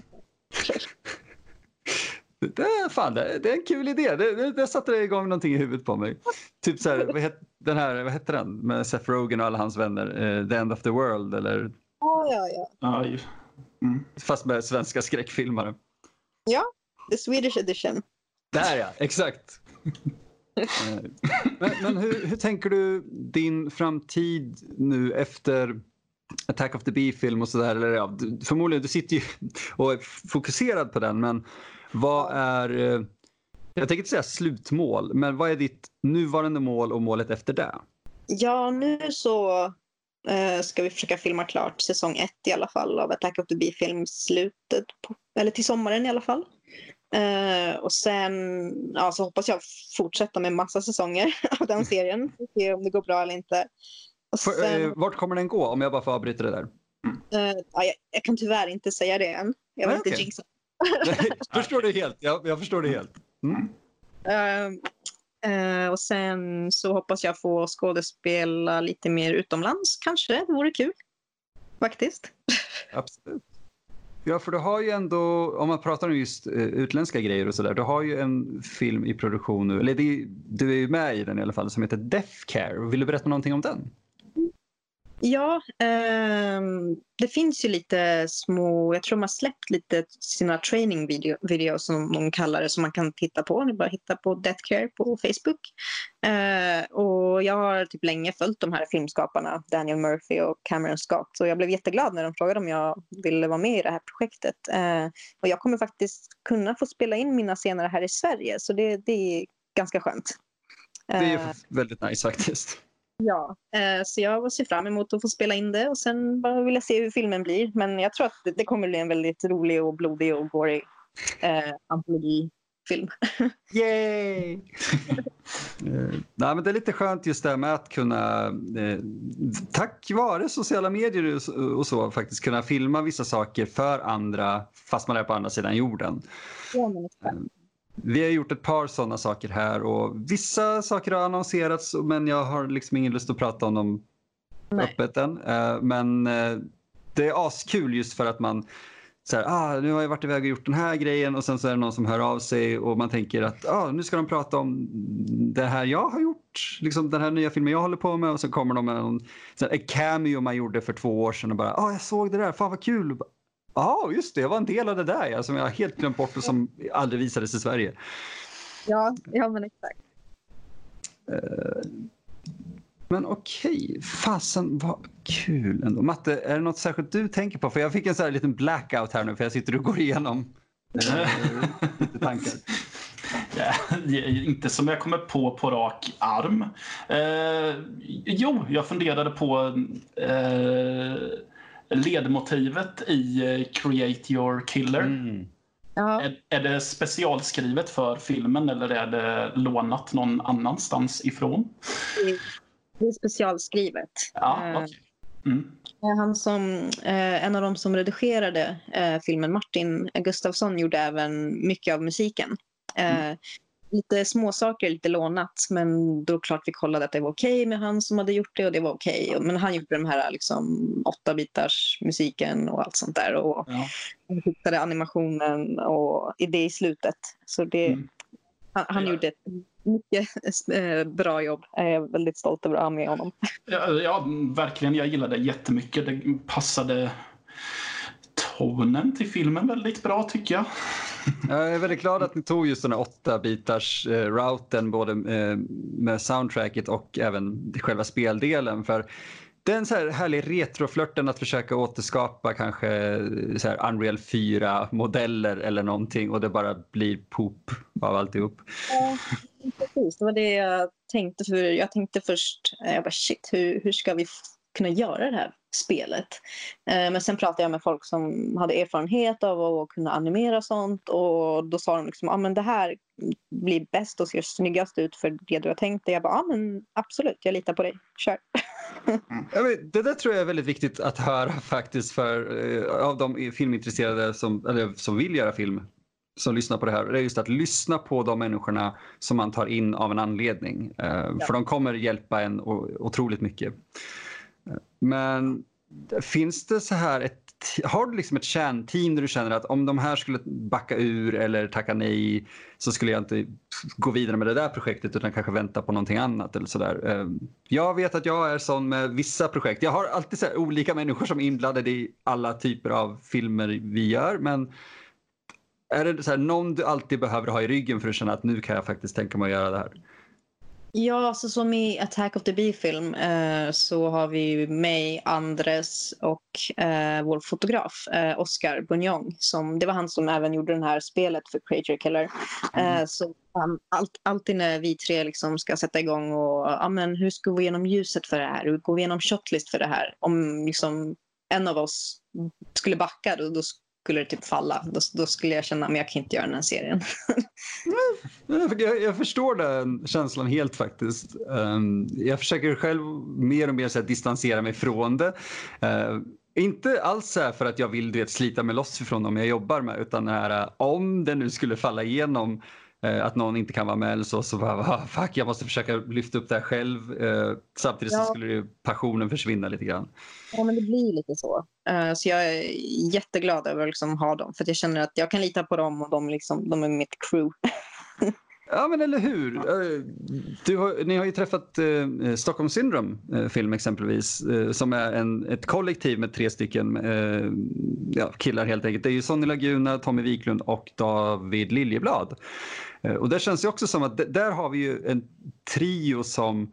Det, fan, det, det är en kul idé. Det, det, det satte igång någonting i huvudet på mig. Typ så här, vad, het, den här, vad hette den med Seth Rogen och alla hans vänner? Uh, the End of the World eller? Ja, ja, ja. Ja, mm. Fast med svenska skräckfilmare. Ja, the Swedish edition. Där ja, exakt. Eh, men, men hur, hur, tänker du din framtid nu efter Attack of the Bee-film och sådär? ja, förmodligen, du sitter ju och är fokuserad på den, men vad är, eh, jag tänker inte säga slutmål, men vad är ditt nuvarande mål och målet efter det? Ja, nu så eh, ska vi försöka filma klart säsong ett i alla fall av Attack of the Bee-film slutet, på, eller till sommaren i alla fall. Uh, och sen ja, så hoppas jag fortsätta med massa säsonger av den serien. Se om det går bra eller inte. Och sen, För, uh, vart kommer den gå om jag bara får avbryta det där? Uh, ja, jag, jag, kan tyvärr inte säga det än. Jag vill Nej, inte jinxa. förstår det helt. Jag, jag förstår det helt. Mm. och sen så hoppas jag få skådespela lite mer utomlands kanske. Det vore kul. Faktiskt. Absolut. Ja, för du har ju ändå, om man pratar om just uh, utländska grejer och sådär, du har ju en film i produktion nu, eller det, du är ju med i den i alla fall, som heter Death Care. Vill du berätta någonting om den? Ja, eh, det finns ju lite små, jag tror de har släppt lite sina training video, videos som de kallar det som man kan titta på. Ni bara hitta på Death Care på Facebook. Eh, och jag har typ länge följt de här filmskaparna, Daniel Murphy och Cameron Scott. Och jag blev jätteglad när de frågade om jag ville vara med i det här projektet. Eh, och jag kommer faktiskt kunna få spela in mina scener här i Sverige, så det, det är ganska skönt. Det är eh, väldigt nice faktiskt. Ja, eh, så jag ser fram emot att få spela in det och sen bara vill jag se hur filmen blir. Men jag tror att det, kommer bli en väldigt rolig och blodig och gory eh, antologifilm. Yay! eh, nej, men det är lite skönt just det här med att kunna, eh, tack vare sociala medier och, och så, faktiskt kunna filma vissa saker för andra fast man är på andra sidan jorden. Ja, men vi har gjort ett par sådana saker här och vissa saker har annonserats men jag har liksom ingen lust att prata om dem Nej. öppet än. Eh, men eh, det är askul just för att man så här, ah, nu har jag varit iväg och gjort den här grejen och sen så är det någon som hör av sig och man tänker att ah, nu ska de prata om det här jag har gjort, liksom den här nya filmen jag håller på med och så kommer de med en, en cameo man gjorde för två år sedan och bara ah, jag såg det där, fan vad kul. Ja, just det. Jag var en del av det där ja, som jag helt glömt bort och som aldrig visades i Sverige. Ja, ja men exakt. Uh, men okej, fasen vad kul ändå. Matte, är det något särskilt du tänker på? För jag fick en sån här liten blackout här nu för jag sitter och går igenom lite tankar. Ja, inte som jag kommer på på rak arm. Uh, jo, jag funderade på ledmotivet i eh, Create Your Killer. Mm. Ja. Är, är, det specialskrivet för filmen eller är det lånat någon annanstans ifrån? Det är specialskrivet. Ja, eh, okay. mm. Han som, eh, en av de som redigerade filmen, Martin Gustafsson, gjorde även mycket av musiken. Mm lite småsaker, lite lånat. Men då klart vi kollade att det var okej okay med han som hade gjort det och det var okej. Okay. Men han gjorde de här liksom, åtta bitars musiken och allt sånt där. Och ja. fixade animationen och det i slutet. Så det, mm. han, han ja. gjorde ett mycket eh, bra jobb. Jag är väldigt stolt över att ha med honom. Ja, ja, verkligen. Jag gillade det jättemycket. Det passade tonen till filmen väldigt bra tycker jag. Jag är väldigt glad att ni tog just den här åtta bitars eh, routen både eh, med soundtracket och även själva speldelen. För det är en så här härlig retroflörten att försöka återskapa kanske så här Unreal 4-modeller eller någonting och det bara blir poop av alltihop. Ja, precis. Det var det jag tänkte. För jag tänkte först, jag bara shit, hur, hur ska vi kunna göra det här spelet. Eh, men sen pratade jag med folk som hade erfarenhet av att kunna animera sånt och då sa de liksom, ah, men det här blir bäst och ser snyggast ut för det du har tänkt dig. Jag bara, ja ah, men absolut, jag litar på dig, kör. Mm. Det där tror jag är väldigt viktigt att höra faktiskt för eh, av de filmintresserade som, eller, som vill göra film som lyssnar på det här. Det är just att lyssna på de människorna som man tar in av en anledning. Eh, ja. För de kommer hjälpa en otroligt mycket. Men finns det så här ett har du liksom ett kärnteam där du känner att om de här skulle backa ur eller tacka nej så skulle jag inte gå vidare med det där projektet utan kanske vänta på någonting annat eller sådär. Ehm, jag vet att jag är sån med vissa projekt. Jag har alltid så olika människor som är inblandade i alla typer av filmer vi gör men är det så här, någon du alltid behöver ha i ryggen för att känna att nu kan jag faktiskt tänka mig att göra det här? Ja, alltså som i Attack of the Bee-film eh, så har vi mig, Andres och eh, vår fotograf eh, Oscar Bunjong. Som, det var han som även gjorde det här spelet för Creature Killer. Eh, mm. så um, allt, alltid när vi tre liksom ska sätta igång och ja, men hur ska vi gå igenom ljuset för det här? Hur går vi igenom shotlist för det här? Om liksom, en av oss skulle backa då, då skulle det typ falla. Då, då skulle jag känna att jag kan inte göra den här serien. jag, jag, förstår den känslan helt faktiskt. Um, jag försöker själv mer och mer så här, distansera mig från det. Uh, inte alls så för att jag vill vet, slita mig loss ifrån dem jag jobbar med utan här, eh, om det nu skulle falla igenom att någon inte kan vara med eller så, så bara, fuck, jag måste försöka lyfta upp det här själv. Eh, samtidigt ja. så skulle ju passionen försvinna lite grann. Ja, men det blir lite så. Uh, så jag är jätteglad över att liksom ha dem, för jag känner att jag kan lita på dem och de, liksom, de är mitt crew. Ja, men eller hur. Du har, ni har ju träffat eh, Stockholm Syndrome eh, film exempelvis, eh, som är en, ett kollektiv med tre stycken eh, ja, killar helt enkelt. Det är ju Sonny Laguna, Tommy Wiklund och David Liljeblad. Eh, och det känns ju också som att där har vi ju en trio som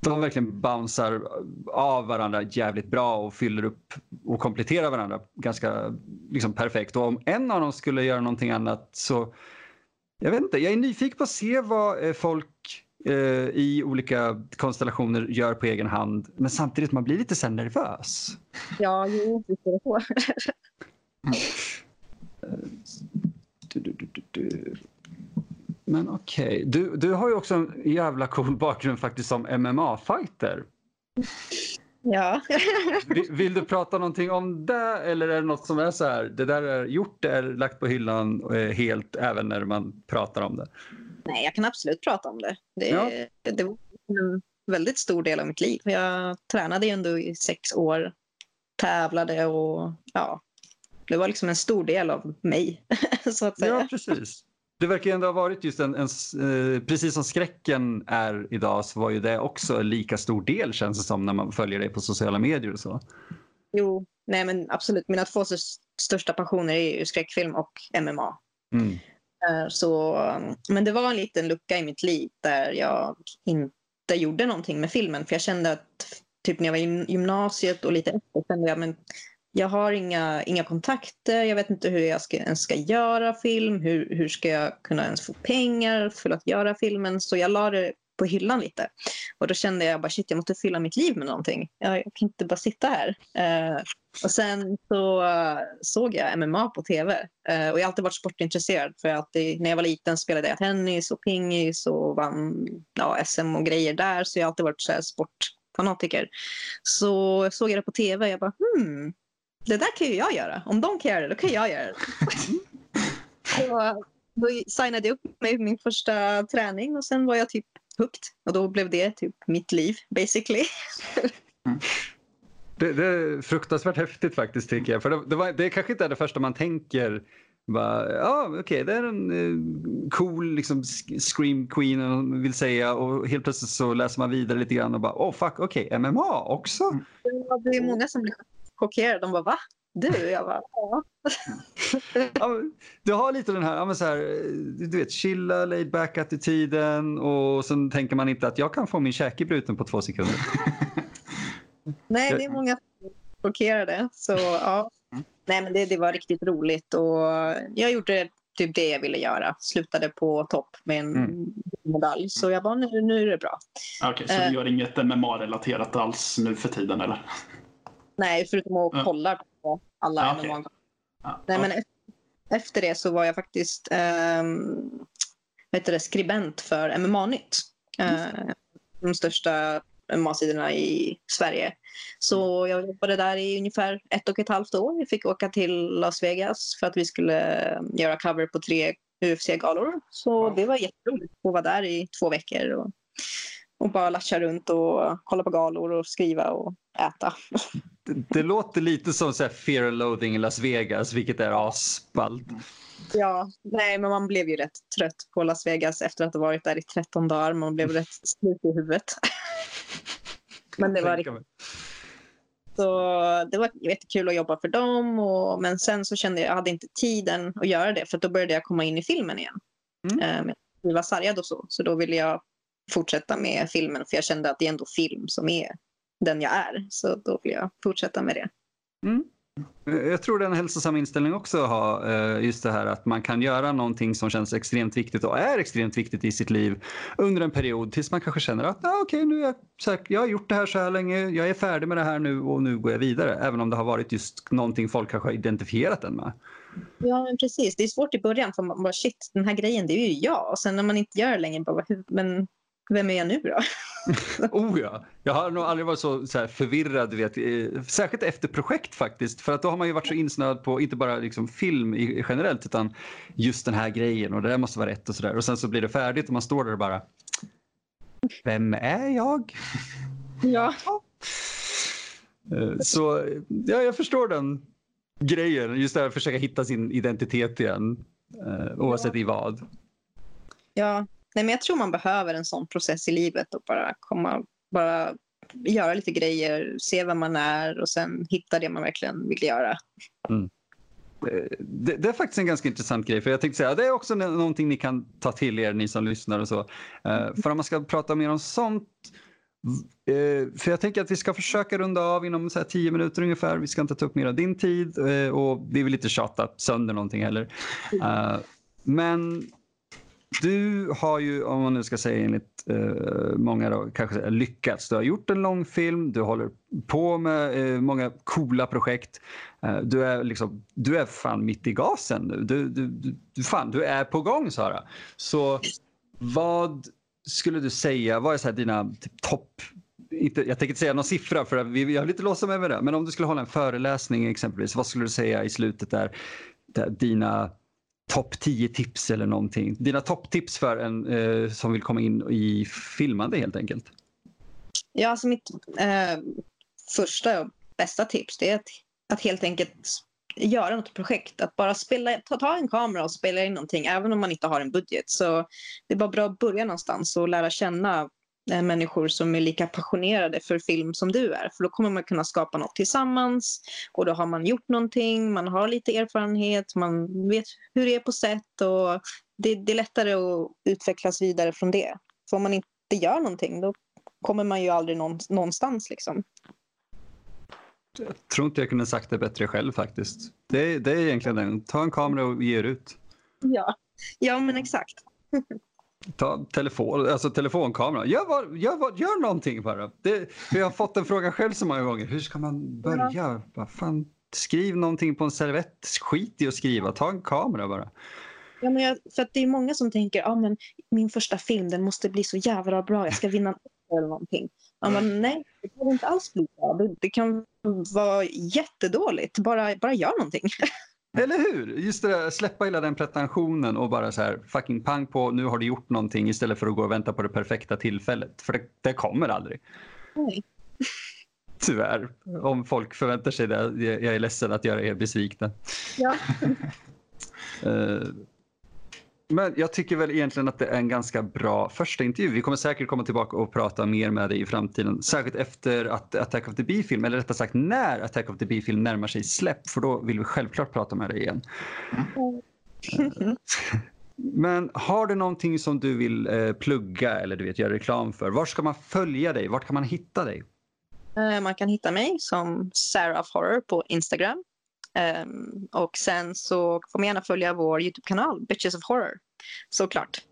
de verkligen bouncear av varandra jävligt bra och fyller upp och kompletterar varandra ganska liksom, perfekt. Och om en av dem skulle göra någonting annat så jag vet inte, jag är nyfiken på att se vad eh, folk eh, i olika konstellationer gör på egen hand. Men samtidigt man blir lite så nervös. Ja, jo, det på. du, du, du, Men okej, okay. du, du har ju också en jävla cool bakgrund faktiskt som MMA-fighter. Ja. vill, vill, du prata någonting om det eller är det något som är så här, det där är gjort, det är lagt på hyllan helt även när man pratar om det? Nej, jag kan absolut prata om det. Det, ja. det var en väldigt stor del av mitt liv. Jag tränade ju ändå i sex år, tävlade och ja, det var liksom en stor del av mig. så att säga. Ja, precis. Det verkar ändå ha varit just en, en eh, precis som skräcken är idag så var ju det också en lika stor del känns det som när man följer dig på sociala medier och så. Jo, nej men absolut. Mina två största passioner är ju skräckfilm och MMA. Mm. Eh, så, men det var en liten lucka i mitt liv där jag inte gjorde någonting med filmen för jag kände att typ när jag var i gymnasiet och lite efter kände jag men jag har inga, inga kontakter, jag vet inte hur jag ska, ens ska göra film, hur, hur ska jag kunna ens få pengar för att göra filmen. Så jag la det på hyllan lite. Och då kände jag bara shit, jag måste fylla mitt liv med någonting. Jag, jag kan inte bara sitta här. Uh, och sen så uh, såg jag MMA på tv. Uh, eh, och jag har alltid varit sportintresserad. För alltid, när jag var liten spelade jag tennis och pingis och vann ja, SM och grejer där. Så jag har alltid varit så här sportfanatiker. Så såg jag det på tv och jag bara hmm, det där kan ju jag göra. Om de kan göra det, då kan jag göra det. så, då signade jag upp mig min första träning och sen var jag typ hooked. Och då blev det typ mitt liv, basically. det, det, är fruktansvärt häftigt faktiskt tycker jag. För det, det, var, det kanske inte är det första man tänker. Bara, ja, okej, okay, det är en uh, cool liksom, scream queen vill säga och helt plötsligt så läser man vidare lite grann och bara, oh fuck, okej, okay, MMA också? Ja, det är många som blir chockerade. De bara, va? Du? Jag bara, ja. ja du har lite den här, ja, så här, du vet, chilla, laid back-attityden och sen tänker man inte att jag kan få min käke bruten på två sekunder. Nej, det är många som är chockerade. Så, ja. Nej, men det, det var riktigt roligt och jag gjorde typ det jag ville göra. Slutade på topp med en mm. medalj. Så jag bara, nu, nu är det bra. Okej, okay, så du eh. gör inget MMA-relaterat alls nu för tiden eller? Nej, förutom att mm. kolla på alla okay. MMA. Ja, Nej, men efter det så var jag faktiskt um, det, skribent för MMA-nytt. Uh, de största MMA-sidorna i Sverige. Så jag jobbade där i ungefär ett och ett halvt år. Jag fick åka till Las Vegas för att vi skulle göra cover på tre UFC-galor. Så wow. det var jätteroligt att vara där i två veckor och, och bara latcha runt och kolla på galor och skriva och äta. Det, låter lite som så Fear and Loathing i Las Vegas, vilket är asballt. Ja, nej, men man blev ju rätt trött på Las Vegas efter att ha varit där i 13 dagar. Man blev rätt slut i huvudet. men det var riktigt. Så det var jättekul att jobba för dem. Och, men sen så kände jag att jag hade inte tiden att göra det för då började jag komma in i filmen igen. Mm. Eh, vi var sargade och så. Så då ville jag fortsätta med filmen för jag kände att det är ändå film som är den jag är. Så då vill jag fortsätta med det. Mm. Jag tror det är en hälsosam inställning också att ha eh, just det här att man kan göra någonting som känns extremt viktigt och är extremt viktigt i sitt liv under en period tills man kanske känner att ah, okej, okay, nu är jag, jag har gjort det här så här länge, jag är färdig med det här nu och nu går jag vidare. Även om det har varit just någonting folk kanske har identifierat den med. Ja, men precis. Det är svårt i början för man bara shit, den här grejen det är ju jag. Och sen när man inte gör det längre, bara, men vem är jag nu då? oh ja, jag har nog aldrig varit så, så förvirrad, vet. Eh, särskilt efter projekt faktiskt. För att då har man ju varit så insnöad på inte bara liksom film i, generellt utan just den här grejen och det där måste vara rätt och sådär. Och sen så blir det färdigt och man står där och bara Vem är jag? Ja. Eh, så ja, jag förstår den grejen. Just det här att försöka hitta sin identitet igen. Eh, oavsett ja. i vad. Ja, Nej, men jag tror man behöver en sån process i livet och bara komma, bara göra lite grejer, se vem man är och sen hitta det man verkligen vill göra. Mm. Det, det, är faktiskt en ganska intressant grej. För jag tänkte säga, Det är också någonting ni kan ta till er, ni som lyssnar. och så. Uh, för om man ska prata mer om sånt. Uh, för jag tänker att vi ska försöka runda av inom så här tio minuter ungefär. Vi ska inte ta upp mer av din tid uh, och vi vill inte tjata sönder någonting heller. men du har ju, om man nu ska säga enligt eh, många, då, kanske lyckats. Du har gjort en långfilm, du håller på med eh, många coola projekt. Eh, du, är liksom, du är fan mitt i gasen nu. Du, du, du, fan, du är på gång, Sara. Så vad skulle du säga, vad är så dina typ, topp inte, jag tänker inte säga någon siffra för vi, vi har lite låsta med det. Men om du skulle hålla en föreläsning exempelvis, vad skulle du säga i slutet där, där dina topp 10 tips eller någonting. Dina topptips för en eh, som vill komma in i filmande helt enkelt. Ja, alltså mitt eh, första och bästa tips det är att, att helt enkelt göra något projekt. Att bara spela, ta, ta en kamera och spela in någonting även om man inte har en budget. Så det är bara bra att börja någonstans och lära känna människor som är lika passionerade för film som du är. För då kommer man kunna skapa något tillsammans och då har man gjort någonting, man har lite erfarenhet, man vet hur det är på sätt och det, det är lättare att utvecklas vidare från det. För om man inte gör någonting då kommer man ju aldrig någonstans liksom. Jag tror inte jag kunde sagt det bättre själv faktiskt. Det, det är egentligen den. Ta en kamera och ge er ut. Ja, ja men exakt. Ta telefon, alltså telefonkamera. Gör, vad, gör, vad, gör någonting bara. Det, jag har fått den frågan själv så många gånger. Hur ska man börja? Ja. fan, skriv någonting på en servett. Skit i att skriva. Ta en kamera bara. Ja, men jag, för det är många som tänker ah, men min första film den måste bli så jävla bra. Jag ska vinna en eller någonting. Ja, men nej, det kan inte alls bli bra. Det, det kan vara jättedåligt. Bara, bara gör någonting. Eller hur? Just det där, släppa hela den pretensionen och bara så här fucking pang på, nu har du gjort någonting istället för att gå och vänta på det perfekta tillfället. För det, det kommer aldrig. Nej. Tyvärr. Om folk förväntar sig det. Jag är ledsen att göra er besvikna. Ja. uh, Men jag tycker väl egentligen att det är en ganska bra första intervju. Vi kommer säkert komma tillbaka och prata mer med dig i framtiden. Särskilt efter att Attack of the Bee-film, eller rättare sagt när Attack of the Bee-film närmar sig släpp. För då vill vi självklart prata med dig igen. Mm. Men har du någonting som du vill eh, plugga eller du vet, göra reklam för? Var ska man följa dig? Vart kan man hitta dig? Eh, man kan hitta mig som Sarah of Horror på Instagram. Um, och sen så får man gärna följa vår Youtube-kanal, Bitches of Horror. Såklart.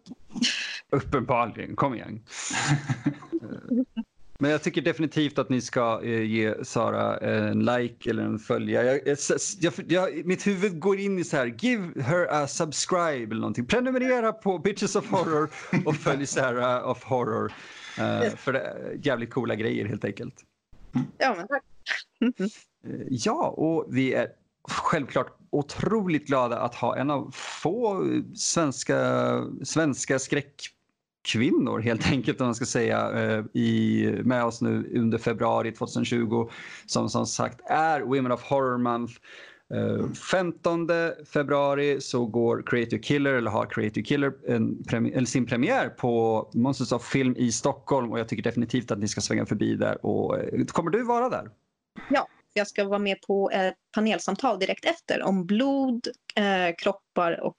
Uppenbarligen, kom igen. Men jag tycker definitivt att ni ska eh, ge Sara en like eller en följa. Jag, jag, jag, mitt huvud går in i så här, give her a subscribe eller någonting. Prenumerera på Bitches of Horror och följ Sarah of Horror. Uh, för det är jävligt coola grejer helt enkelt. Ja, men tack. uh, ja, och vi är självklart otroligt glada att ha en av få svenska, svenska skräckkvinnor helt enkelt om man ska säga eh, i, med oss nu under februari 2020 som som sagt är Women of Horror Month. Eh, 15 februari så går Creative Killer, eller har Creative Killer en premi eller sin premiär på Monsters of Film i Stockholm och jag tycker definitivt att ni ska svänga förbi där. Och, eh, kommer du vara där? Ja, jag ska vara med på ett panelsamtal direkt efter om blod, eh, kroppar och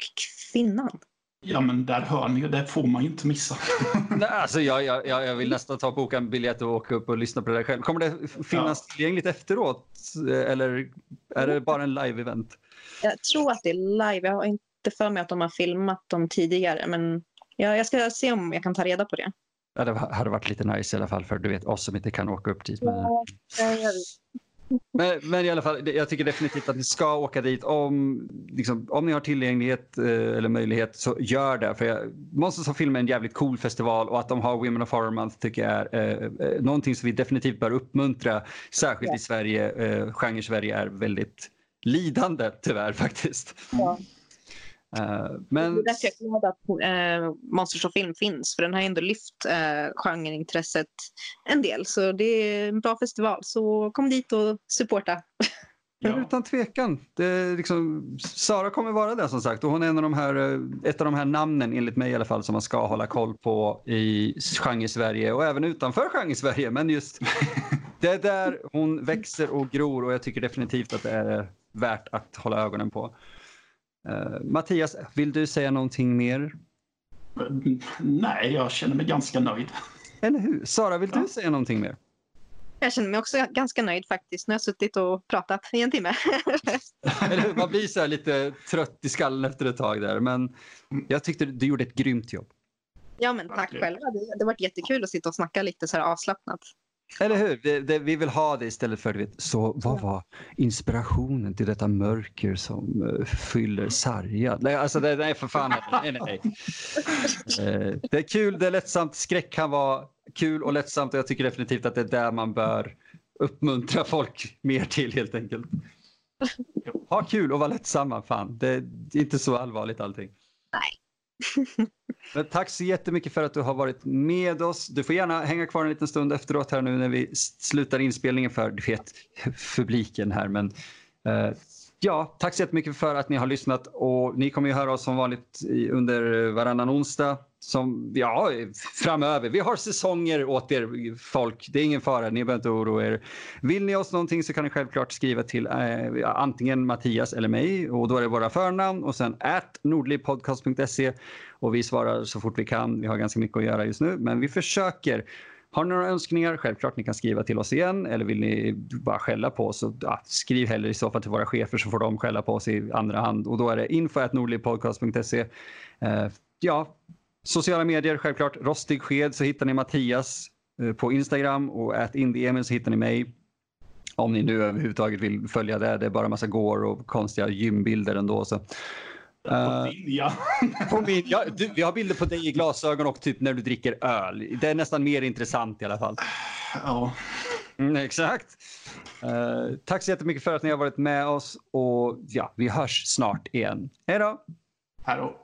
kvinnan. Ja, men där hör ni ju, det får man ju inte missa. Nej, alltså jag, jag, jag vill nästan ta boka en biljett och åka upp och lyssna på det där själv. Kommer det finnas ja. tillgängligt efteråt eller är det bara en live-event? Jag tror att det är live. Jag har inte för mig att de har filmat dem tidigare, men jag, jag ska se om jag kan ta reda på det. Ja, det hade varit lite nice i alla fall för du vet oss som inte kan åka upp dit. Men... Ja, jag men, men, i alla fall, jag tycker definitivt att ni ska åka dit. Om, liksom, om ni har tillgänglighet eh, eller möjlighet så gör det. För jag, Monsters of Film är en jävligt cool festival och att de har Women of Horror Month tycker jag är eh, eh någonting som vi definitivt bör uppmuntra. Särskilt ja. i Sverige. Eh, genre-Sverige är väldigt lidande tyvärr faktiskt. Ja. Uh, men... Det är därför jag är glad att uh, Monsters of Film finns, för den har ändå lyft uh, genreintresset en del. Så det är en bra festival, så kom dit och supporta. Ja. Utan tvekan. Det liksom, Sara kommer vara där som sagt och hon är en av de här, ett av de här namnen enligt mig i alla fall som man ska hålla koll på i genre-Sverige och även utanför genre-Sverige. Men just det är där hon växer och gror och jag tycker definitivt att det är värt att hålla ögonen på. Uh, Mattias, vill du säga någonting mer? Nej, jag känner mig ganska nöjd. Eller hur? Sara, vill ja. du säga någonting mer? Jag känner mig också ganska nöjd faktiskt. Nu har jag suttit och pratat i en timme. Eller hur? Man blir så lite trött i skallen efter ett tag där. Men jag tyckte du gjorde ett grymt jobb. Ja, men tack själva. Det har varit jättekul att sitta och snacka lite så här avslappnat. Eller hur? Det, det, vi vill ha det istället för, vet, så vad var inspirationen till detta mörker som uh, fyller sargad? Nej, alltså det, nej, för fan. Nej, nej. Uh, det är kul, det är lättsamt. Skräck kan vara kul och lättsamt och jag tycker definitivt att det är där man bör uppmuntra folk mer till helt enkelt. Ha kul och var lättsamma, fan. Det är inte så allvarligt allting. Nej. Men tack så jättemycket för att du har varit med oss. Du får gärna hänga kvar en liten stund efteråt här nu när vi slutar inspelningen för du vet publiken här. Men eh, ja, tack så jättemycket för att ni har lyssnat och ni kommer ju höra oss som vanligt under varannan onsdag som, ja, framöver. Vi har säsonger åt er folk. Det är ingen fara, ni behöver inte oroa er. Vill ni oss någonting så kan ni självklart skriva till eh, antingen Mattias eller mig och då är det våra förnamn och sen at nordlivpodcast.se och vi svarar så fort vi kan. Vi har ganska mycket att göra just nu, men vi försöker. Har ni några önskningar, självklart ni kan skriva till oss igen eller vill ni bara skälla på oss, så, ja, skriv hellre i så fall till våra chefer så får de skälla på oss i andra hand och då är det info.nordlivpodcast.se. Uh, eh, ja, Sociala medier, självklart. Rostig sked så hittar ni Mattias eh, på Instagram och ät Indiemen så hittar ni mig. Om ni nu överhuvudtaget vill följa det. Det är bara massa går och konstiga gymbilder ändå. Så. På uh, din, ja. på min, ja du, vi har bilder på dig i glasögon och typ när du dricker öl. Det är nästan mer intressant i alla fall. Ja. Mm, exakt. Uh, tack så jättemycket för att ni har varit med oss och ja, vi hörs snart igen. Hej då! Hej då!